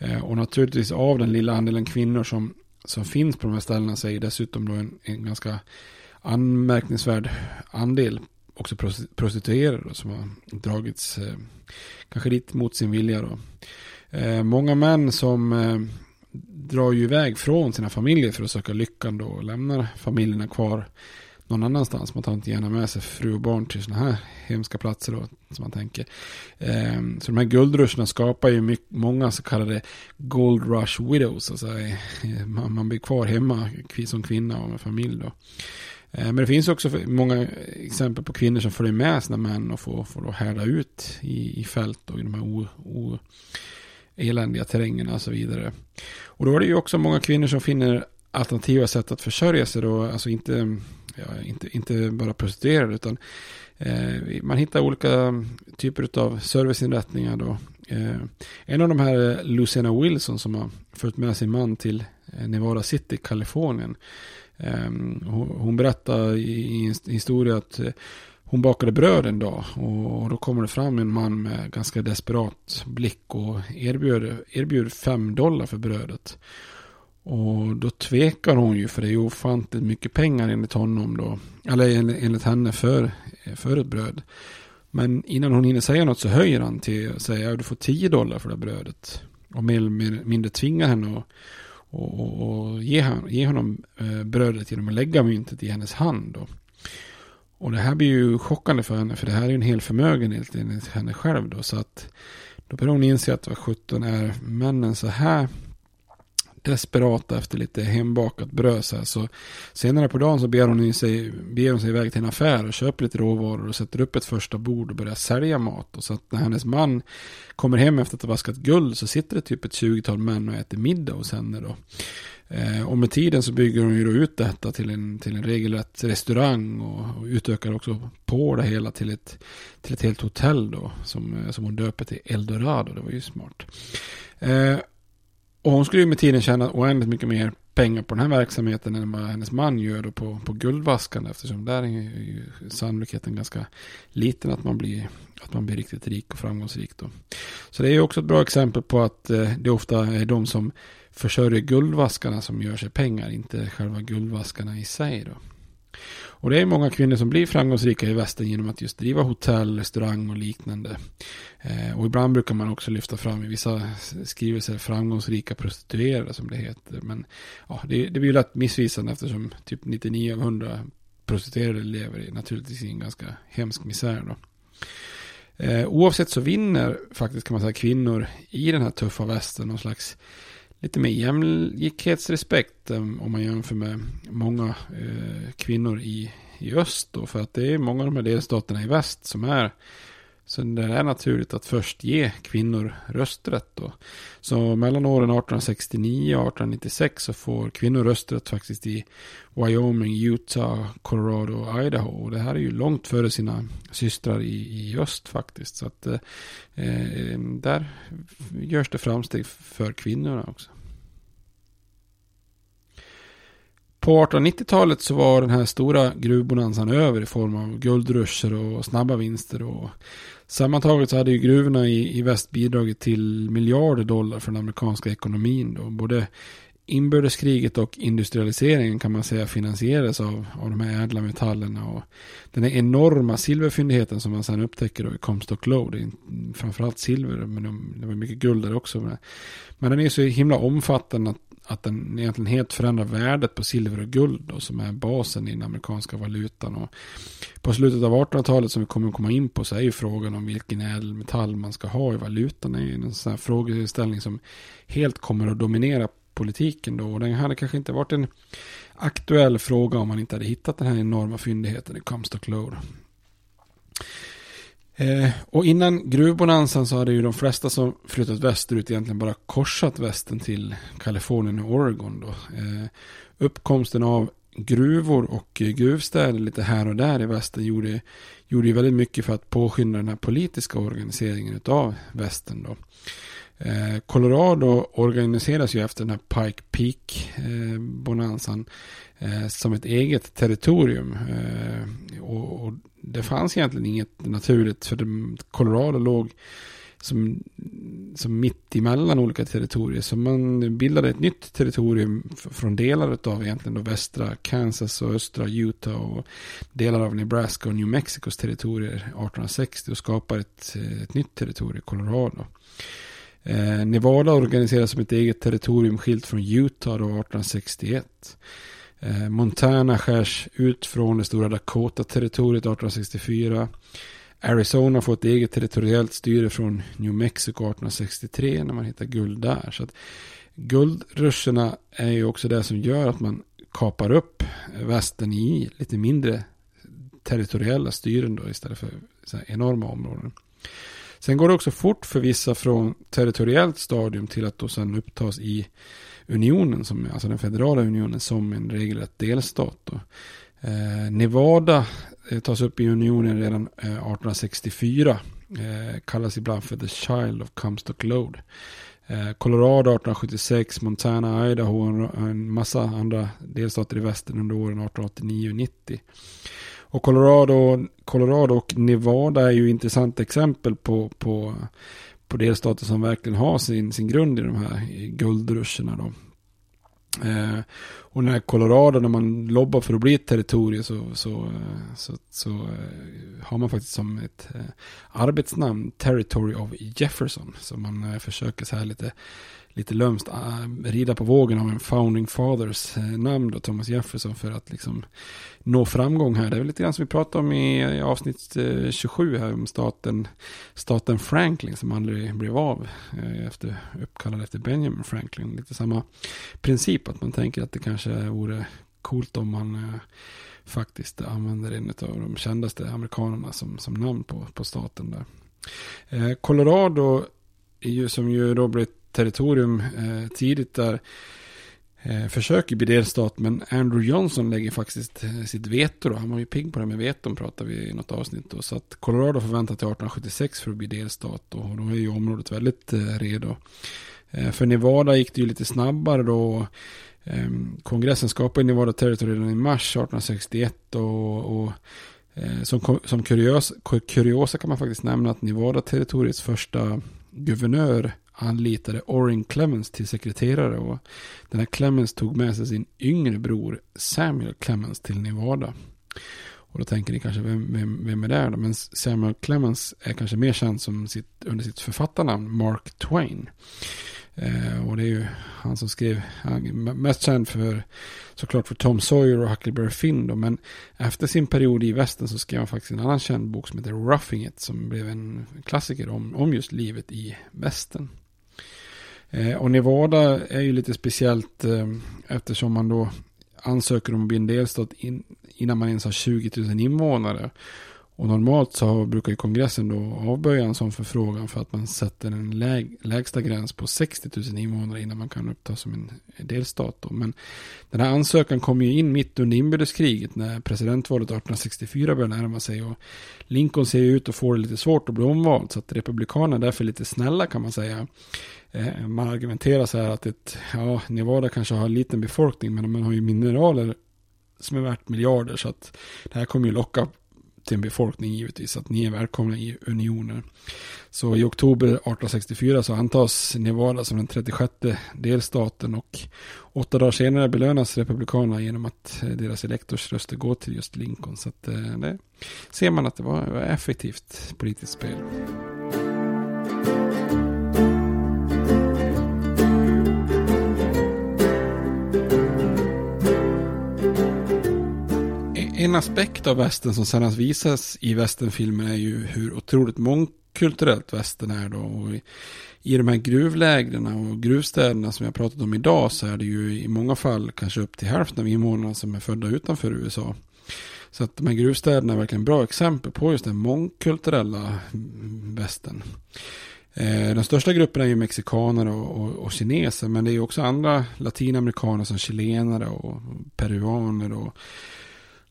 Speaker 4: Eh, och naturligtvis av den lilla andelen kvinnor som, som finns på de här ställena så är dessutom då en, en ganska anmärkningsvärd andel också prostituerade som har dragits eh, kanske dit mot sin vilja. Då. Eh, många män som eh, drar ju iväg från sina familjer för att söka lyckan då och lämnar familjerna kvar någon annanstans. Man tar inte gärna med sig fru och barn till sådana här hemska platser då, som man tänker. Eh, så de här guldruscherna skapar ju mycket, många så kallade gold rush widows. Alltså, eh, man, man blir kvar hemma som kvinna och med familj då. Eh, men det finns också många exempel på kvinnor som följer med sina män och får, får då härda ut i, i fält och i de här o, o, eländiga terrängerna och så vidare. Och då är det ju också många kvinnor som finner alternativa sätt att försörja sig då, alltså inte, ja, inte, inte bara prostituerade utan eh, man hittar olika typer av serviceinrättningar då. Eh, en av de här är Luciana Wilson som har följt med sin man till eh, Nevada City, Kalifornien. Ehm, hon, berättar i en historia att eh, hon bakade bröd en dag och då kommer det fram en man med ganska desperat blick och erbjuder, erbjuder fem dollar för brödet. Och då tvekar hon ju för det är ju ofantligt mycket pengar enligt honom då. Eller enligt henne för, för ett bröd. Men innan hon hinner säga något så höjer han till och säger att du får 10 dollar för det här brödet. Och mer eller mindre tvingar henne att och, och, och ge, han, ge honom eh, brödet genom att lägga myntet i hennes hand. Då. Och det här blir ju chockande för henne för det här är ju en hel förmögenhet enligt henne själv då. Så att då börjar hon inse att vad 17 är männen så här desperata efter lite hembakat bröd. Så, så senare på dagen så ber hon, sig, ber hon sig iväg till en affär och köper lite råvaror och sätter upp ett första bord och börjar sälja mat. Och så att när hennes man kommer hem efter att ha vaskat guld så sitter det typ ett tjugotal män och äter middag hos henne då. Eh, och med tiden så bygger hon ju då ut detta till en, till en regelrätt restaurang och, och utökar också på det hela till ett, till ett helt hotell då som, som hon döper till Eldorado. Det var ju smart. Eh, och hon skulle ju med tiden tjäna oändligt mycket mer pengar på den här verksamheten än vad hennes man gör då på, på guldvaskande. Eftersom där är ju sannolikheten ganska liten att man blir, att man blir riktigt rik och framgångsrik. Då. Så det är ju också ett bra exempel på att eh, det ofta är de som försörjer guldvaskarna som gör sig pengar, inte själva guldvaskarna i sig. Då. Och det är många kvinnor som blir framgångsrika i västern genom att just driva hotell, restaurang och liknande. Eh, och ibland brukar man också lyfta fram i vissa skrivelser framgångsrika prostituerade som det heter. Men ja, det, det blir ju lätt missvisande eftersom typ 99 av 100 prostituerade lever i, naturligtvis i en ganska hemsk misär. Då. Eh, oavsett så vinner faktiskt kan man säga kvinnor i den här tuffa västern någon slags lite mer jämlikhetsrespekt eh, om man jämför med många eh, kvinnor i, i öst. Då, för att det är många av de här delstaterna i väst som är så det är naturligt att först ge kvinnor rösträtt. Då. Så mellan åren 1869 och 1896 så får kvinnor rösträtt faktiskt i Wyoming, Utah, Colorado och Idaho. Och det här är ju långt före sina systrar i, i öst faktiskt. Så att eh, eh där görs det framsteg för kvinnorna också. På 1890-talet så var den här stora gruvbonanzan över i form av guldruscher och snabba vinster. Och sammantaget så hade ju gruvorna i, i väst bidragit till miljarder dollar för den amerikanska ekonomin. Då. Både inbördeskriget och industrialiseringen kan man säga finansierades av, av de här ädla metallerna. Och den här enorma silverfyndigheten som man sedan upptäcker då i Comstock Low. Det är framförallt silver, men det var mycket guld där också. Men den är så himla omfattande att att den egentligen helt förändrar värdet på silver och guld då, som är basen i den amerikanska valutan. Och på slutet av 1800-talet som vi kommer att komma in på så är ju frågan om vilken ädelmetall man ska ha i valutan är en sån här frågeställning som helt kommer att dominera politiken då. Och den hade kanske inte varit en aktuell fråga om man inte hade hittat den här enorma fyndigheten i Comstock Lode. Eh, och innan gruvbonanzan så hade ju de flesta som flyttat västerut egentligen bara korsat västen till Kalifornien och Oregon. Då. Eh, uppkomsten av gruvor och gruvstäder lite här och där i västen gjorde, gjorde ju väldigt mycket för att påskynda den här politiska organiseringen av västen Då. Eh, Colorado organiseras ju efter den här Pike Peak-bonanzan eh, eh, som ett eget territorium. Och, det fanns egentligen inget naturligt för Colorado låg som, som mitt emellan olika territorier. Så man bildade ett nytt territorium från delar av egentligen då västra Kansas och östra Utah och delar av Nebraska och New Mexicos territorier 1860 och skapade ett, ett nytt territorium, Colorado. Eh, Nevada organiserades som ett eget territorium skilt från Utah då 1861. Eh, Montana skärs ut från det stora Dakota-territoriet 1864. Arizona får ett eget territoriellt styre från New Mexico 1863 när man hittar guld där. Så att guldruscherna är ju också det som gör att man kapar upp västern i lite mindre territoriella styren då istället för enorma områden. Sen går det också fort för vissa från territoriellt stadium till att då sen upptas i unionen, som, alltså den federala unionen, som en regelrätt delstat. Då. Eh, Nevada eh, tas upp i unionen redan eh, 1864. Eh, kallas ibland för the child of Comstock Load. Eh, Colorado 1876, Montana, Idaho och en massa andra delstater i västern under åren 1889 och 90. Och Colorado, Colorado och Nevada är ju intressanta exempel på, på, på delstater som verkligen har sin, sin grund i de här guldruscherna. Då. Eh, och när Colorado, när man lobbar för att bli ett territorium så, så, eh, så, så eh, har man faktiskt som ett eh, arbetsnamn Territory of Jefferson. Så man eh, försöker så här lite lite lömst äh, rida på vågen av en founding fathers äh, namn då, Thomas Jefferson för att liksom nå framgång här. Det är väl lite grann som vi pratade om i, i avsnitt eh, äh, 27 här om staten, staten Franklin som aldrig blev av eh, efter, uppkallad efter Benjamin Franklin. Lite samma princip att man tänker att det kanske vore coolt om man faktiskt använder en av de kändaste amerikanerna som, som namn på, på staten där. Colorado är ju som ju då blivit territorium eh, tidigt där. Eh, försöker bli delstat, men Andrew Johnson lägger faktiskt eh, sitt veto. Då. Han var ju pigg på det med veton, pratar vi i något avsnitt. Då. Så att Colorado får vänta till 1876 för att bli delstat. Och då är ju området väldigt eh, redo. Eh, för Nevada gick det ju lite snabbare då. Ehm, kongressen skapade Nevada Territory redan i mars 1861. och, och eh, som, som kurios, kuriosa kan man faktiskt nämna att Nevada-territoriets första guvernör anlitade Orrin Clemens till sekreterare och den här Clemens tog med sig sin yngre bror Samuel Clemens till Nevada. Och då tänker ni kanske, vem, vem, vem är det då? Men Samuel Clemens är kanske mer känd som sitt, under sitt författarnamn Mark Twain. Eh, och det är ju han som skrev, han mest känd för såklart för Tom Sawyer och Huckleberry Finn då, men efter sin period i västern så skrev han faktiskt en annan känd bok som heter Roughing It som blev en klassiker om, om just livet i västern. Eh, och Nevada är ju lite speciellt eh, eftersom man då ansöker om att bli en delstat in, innan man ens har 20 000 invånare. Och normalt så brukar ju kongressen då avböja en sån förfrågan för att man sätter en läg, lägsta gräns på 60 000 invånare innan man kan upptas som en delstat. Då. Men den här ansökan kom ju in mitt under inbördeskriget när presidentvalet 1864 började närma sig. Och Lincoln ser ju ut att få det lite svårt att bli omvald så att republikanerna är därför lite snälla kan man säga. Eh, man argumenterar så här att ett, ja, Nevada kanske har en liten befolkning men man har ju mineraler som är värt miljarder så att det här kommer ju locka till en befolkning givetvis att ni är välkomna i unionen. Så i oktober 1864 så antas Nevada som den 36 delstaten och åtta dagar senare belönas republikanerna genom att eh, deras elektorsröster går till just Lincoln. Så att eh, det ser man att det var effektivt politiskt spel. En aspekt av västern som sällan visas i västernfilmer är ju hur otroligt mångkulturellt västern är då. Och I de här gruvlägren och gruvstäderna som jag pratat om idag så är det ju i många fall kanske upp till hälften av invånarna som är födda utanför USA. Så att de här gruvstäderna är verkligen bra exempel på just den mångkulturella västern. Den de största grupperna är ju mexikaner och, och, och, kineser men det är ju också andra latinamerikaner som chilenare och peruaner och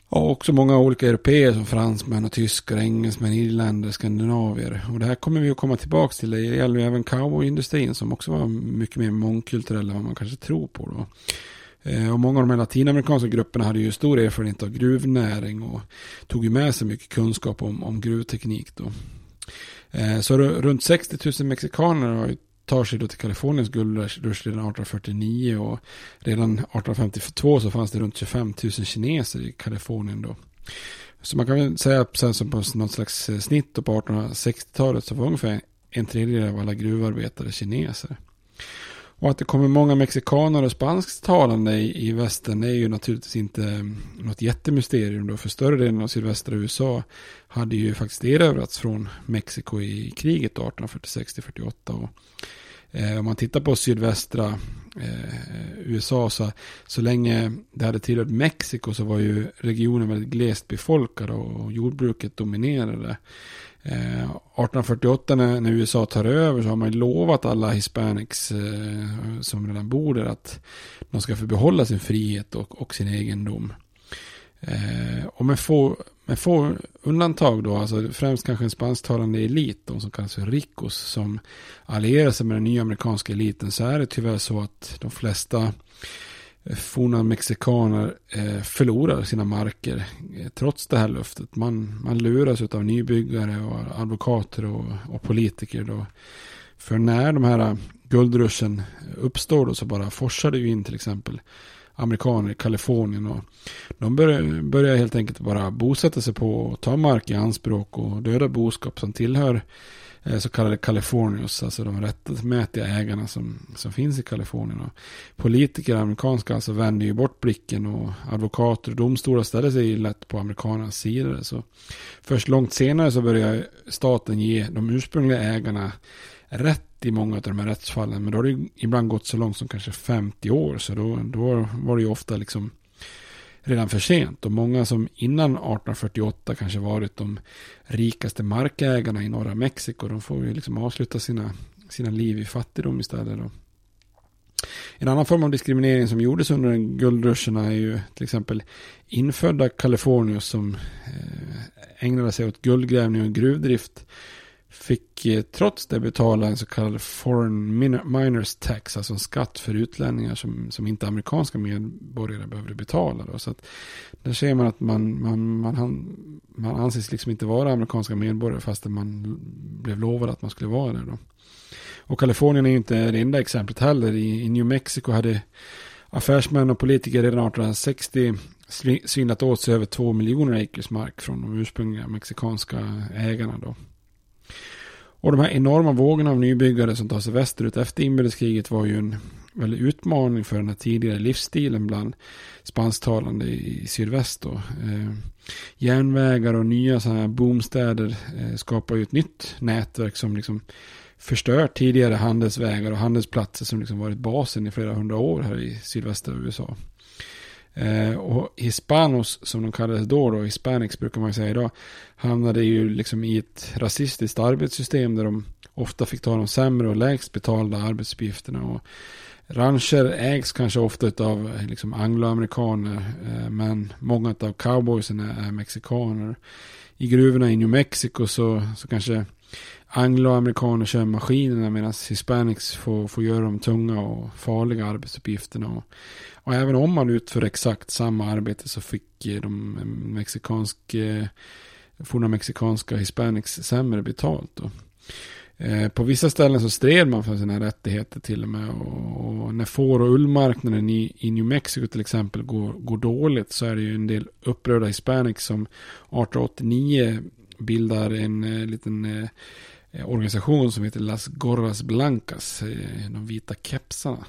Speaker 4: och också många olika europeer som fransmän och tyskar, engelsmän, irländare, skandinavier. Och det här kommer vi att komma tillbaka till. Det gäller ju även cowboyindustrin som också var mycket mer mångkulturell än vad man kanske tror på då. Eh, och många av de här latinamerikanska grupperna hade ju stor erfarenhet av gruvnäring och tog ju med sig mycket kunskap om, om gruvteknik då. Eh, så runt 60 000 mexikaner har tar sig då till Kaliforniens guldrush redan 1849 och redan 1852 så fanns det runt 25 000 kineser i Kalifornien då. Så man kan väl säga sen som på något slags eh, snitt på 1860-talet så var ungefär en tredjedel av alla gruvarbetare kineser. Och att det kommer många mexikaner och spansktalande i, i västern är ju naturligtvis inte eh, något jättemysterium då. För större delen av sydvästra USA hade ju faktiskt erövrats från Mexiko i kriget 1846-48. Eh, om man tittar på sydvästra eh, USA så, så länge det hade tillhört Mexiko så var ju regionen väldigt glest befolkad och jordbruket dominerade. Eh, 1848 när, när, USA tar över så har man lovat alla hispanics eh, som redan bor där att de ska få behålla sin frihet och, och sin egendom. Eh, och med få, men få undantag då, alltså främst kanske en spansktalande elit, de som kallas för ricos, som allierar sig med den nya amerikanska eliten, så är det tyvärr så att de flesta eh, forna mexikaner eh, förlorar sina marker eh, trots det här löftet. Man, man luras av nybyggare och advokater och, och politiker. Då. För när de här guldruschen uppstår då så bara forsar det ju in till exempel amerikaner i Kalifornien. Och de börjar, börjar helt enkelt bara bosätta sig på och ta mark i anspråk och döda boskap som tillhör eh, så kallade Californios, alltså de rättmätiga ägarna som, som finns i Kalifornien. Och politiker, amerikanska, alltså vänder ju bort blicken och advokater och domstolar ställer sig lätt på amerikanernas sida. Så först långt senare så börjar staten ge de ursprungliga ägarna rätt i många av de här rättsfallen. Men då har det ibland gått så långt som kanske 50 år. Så då, då var det ju ofta liksom redan för sent. Och många som innan 1848 kanske varit de rikaste markägarna i norra Mexiko, de får ju liksom avsluta sina, sina liv i fattigdom istället. Då. En annan form av diskriminering som gjordes under guldruscherna är ju till exempel infödda kalifornier som eh, ägnade sig åt guldgrävning och gruvdrift fick eh, trots det betala en så kallad foreign miners tax, alltså en skatt för utlänningar som, som inte amerikanska medborgare behövde betala. Då. Så att där ser man att man, man, man, man anses liksom inte vara amerikanska medborgare fastän man blev lovad att man skulle vara det. Då. Och Kalifornien är ju inte det enda exemplet heller. I, i New Mexico hade affärsmän och politiker redan 1860 svindlat åt sig över två miljoner acres mark från de ursprungliga mexikanska ägarna. Då. Och de här enorma vågorna av nybyggare som tar sig västerut efter inbördeskriget var ju en väldig utmaning för den här tidigare livsstilen bland spansktalande i sydväst. Då. Eh, järnvägar och nya sådana här boomstäder eh, skapar ju ett nytt nätverk som liksom förstör tidigare handelsvägar och handelsplatser som liksom varit basen i flera hundra år här i sydvästra USA. Eh, och Hispanos, som de kallades då, då, Hispanics brukar man säga idag, hamnade ju liksom i ett rasistiskt arbetssystem där de ofta fick ta de sämre och lägst betalda arbetsuppgifterna. Och rancher ägs kanske ofta av eh, liksom angloamerikaner, eh, men många av cowboysen är, mexikaner. I gruvorna i New Mexico så, så kanske angloamerikaner kör maskinerna medan hispanics får, får göra de tunga och farliga arbetsuppgifterna. Och, och även om man utför exakt samma arbete så fick de eh, mexikanska, eh, forna mexikanska hispanics sämre betalt. Då. Eh, på vissa ställen så stred man för sina rättigheter till och med. Och, när får och ullmarknaden i, i New Mexico till exempel går, går dåligt så är det ju en del upprörda hispanics som 1889 bildar en liten Eh, organisation som heter Las Gorras Blancas, eh, de vita kepsarna.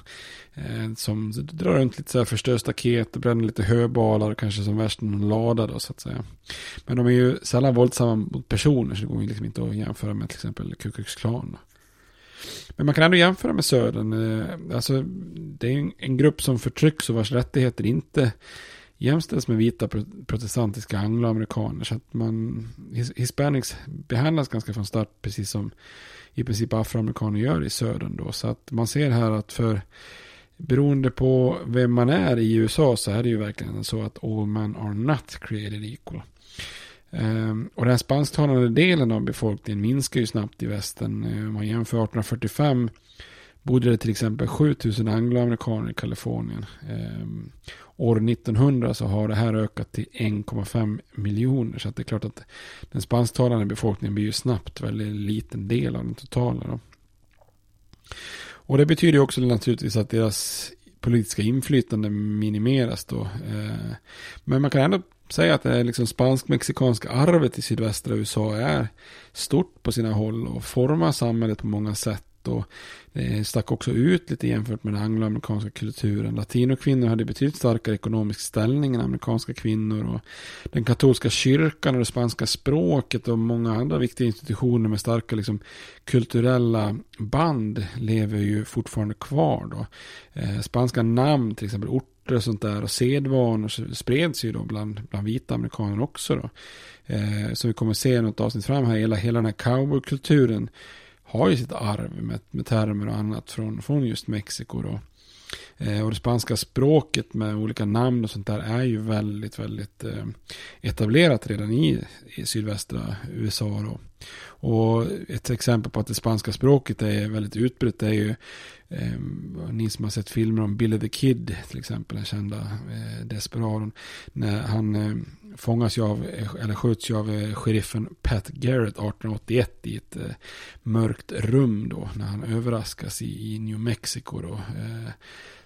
Speaker 4: Eh, som drar runt lite så här förstör staket och bränner lite höbalar, kanske som värst en lada då så att säga. Men de är ju sällan våldsamma mot personer, så det går ju liksom inte att jämföra med till exempel Ku Klux Klan. Men man kan ändå jämföra med Södern. Alltså, det är en grupp som förtrycks och vars rättigheter inte jämställs med vita protestantiska angloamerikaner. Så att man, hispanics behandlas ganska från start precis som i princip afroamerikaner gör i södern då. Så att man ser här att för beroende på vem man är i USA så är det ju verkligen så att all men are not created equal. Um, och den spansktalande delen av befolkningen minskar ju snabbt i västern. Om man jämför 1845 bodde det till exempel 7000 angloamerikaner i Kalifornien. Eh, år 1900 så har det här ökat till 1,5 miljoner. Så det är klart att den spansktalande befolkningen blir ju snabbt väldigt liten del av den totala. Då. Och det betyder också naturligtvis att deras politiska inflytande minimeras då. Eh, men man kan ändå säga att det liksom spansk-mexikanska arvet i sydvästra USA är stort på sina håll och formar samhället på många sätt och det stack också ut lite jämfört med den angloamerikanska kulturen. Latinokvinnor hade betydligt starkare ekonomisk ställning än amerikanska kvinnor och den katolska kyrkan och det spanska språket och många andra viktiga institutioner med starka liksom, kulturella band lever ju fortfarande kvar då. Eh, spanska namn, till exempel orter och sånt där och sedvanor spreds ju då bland, bland vita amerikaner också då. Eh, som vi kommer att se något avsnitt fram här, hela, hela den här cowboykulturen har ju sitt arv med, med termer och annat från, från just Mexiko då. Eh, och det spanska språket med olika namn och sånt där är ju väldigt, väldigt eh, etablerat redan i, i sydvästra USA då. Och ett exempel på att det spanska språket är väldigt utbrett är ju eh, ni som har sett filmer om Billy the Kid till exempel, den kända eh, desperadon. När han eh, fångas ju av, eh, eller skjuts ju av eh, sheriffen Pat Garrett 1881 i ett eh, mörkt rum då, när han överraskas i, i New Mexico då. Eh.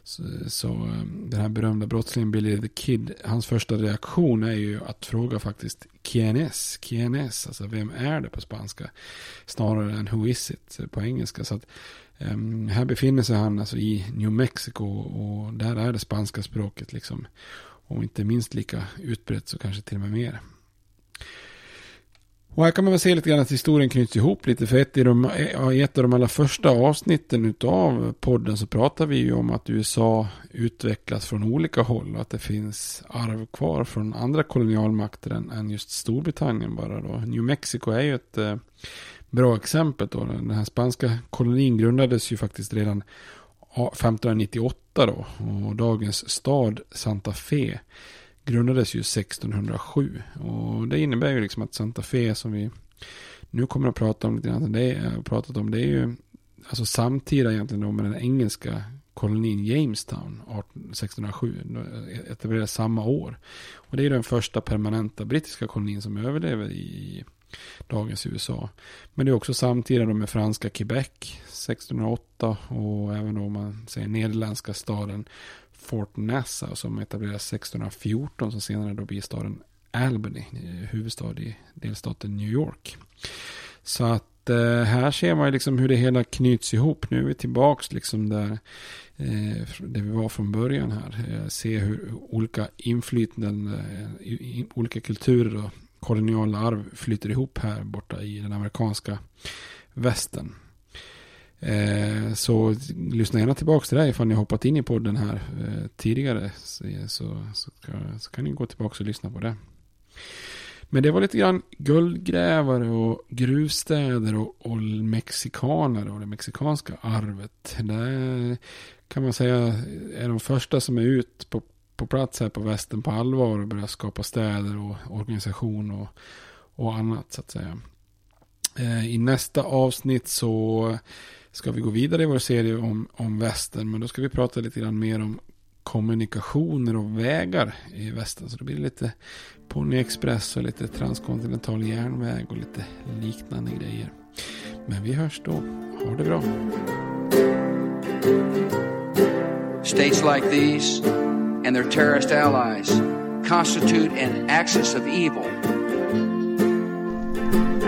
Speaker 4: Så, så eh, den här berömda brottslingen Billy the Kid, hans första reaktion är ju att fråga faktiskt Quienes, Quienes, alltså vem är det på spanska? Snarare än who is it på engelska. Så att um, här befinner sig han alltså i New Mexico och där är det spanska språket liksom. Och inte minst lika utbrett så kanske till och med mer. Och här kan man väl se lite grann att historien knyts ihop lite. För ett i, de, i ett av de allra första avsnitten av podden så pratar vi ju om att USA utvecklas från olika håll. Och att det finns arv kvar från andra kolonialmakter än, än just Storbritannien bara då. New Mexico är ju ett eh, bra exempel då. Den här spanska kolonin grundades ju faktiskt redan 1598 då. Och dagens stad Santa Fe grundades ju 1607. Och det innebär ju liksom att Santa Fe som vi nu kommer att prata om lite grann, det är, pratat om, det är ju alltså samtida egentligen då med den engelska kolonin Jamestown 1607. Etablerades samma år. Och det är den första permanenta brittiska kolonin som överlever i dagens USA. Men det är också samtida med franska Quebec 1608 och även om man säger nederländska staden Fort Nassau alltså, som etablerades 1614 som senare då blir staden Albany, eh, huvudstad i delstaten New York. Så att eh, här ser man ju liksom hur det hela knyts ihop. Nu är vi tillbaks liksom där, eh, där vi var från början här. Eh, se hur olika inflytanden, eh, olika kulturer och koloniala arv flyter ihop här borta i den amerikanska västen. Eh, så lyssna gärna tillbaka till det här ifall ni har hoppat in i podden här eh, tidigare. Eh, så, så, så, så, kan ni gå tillbaka och lyssna på det. Men det var lite grann guldgrävare och gruvstäder och, och mexikaner och det mexikanska arvet. Det kan man säga är de första som är ut på, på plats här på västen på allvar och börjar skapa städer och organisation och, och annat så att säga. Eh, I nästa avsnitt så ska vi gå vidare i vår serie om, om västern. Men då ska vi prata lite grann mer om kommunikationer och vägar i västern. Så det blir lite Pony Express och lite transkontinental järnväg och lite liknande grejer. Men vi hörs då. Ha det bra.
Speaker 5: States like these and their terrorist allies constitute an axis of evil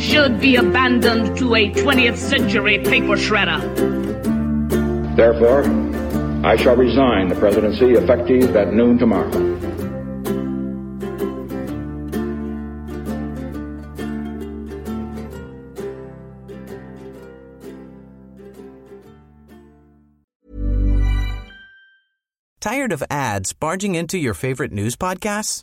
Speaker 6: should be abandoned to a 20th century paper shredder.
Speaker 7: Therefore, I shall resign the presidency effective at noon tomorrow.
Speaker 1: Tired of ads barging into your favorite news podcasts?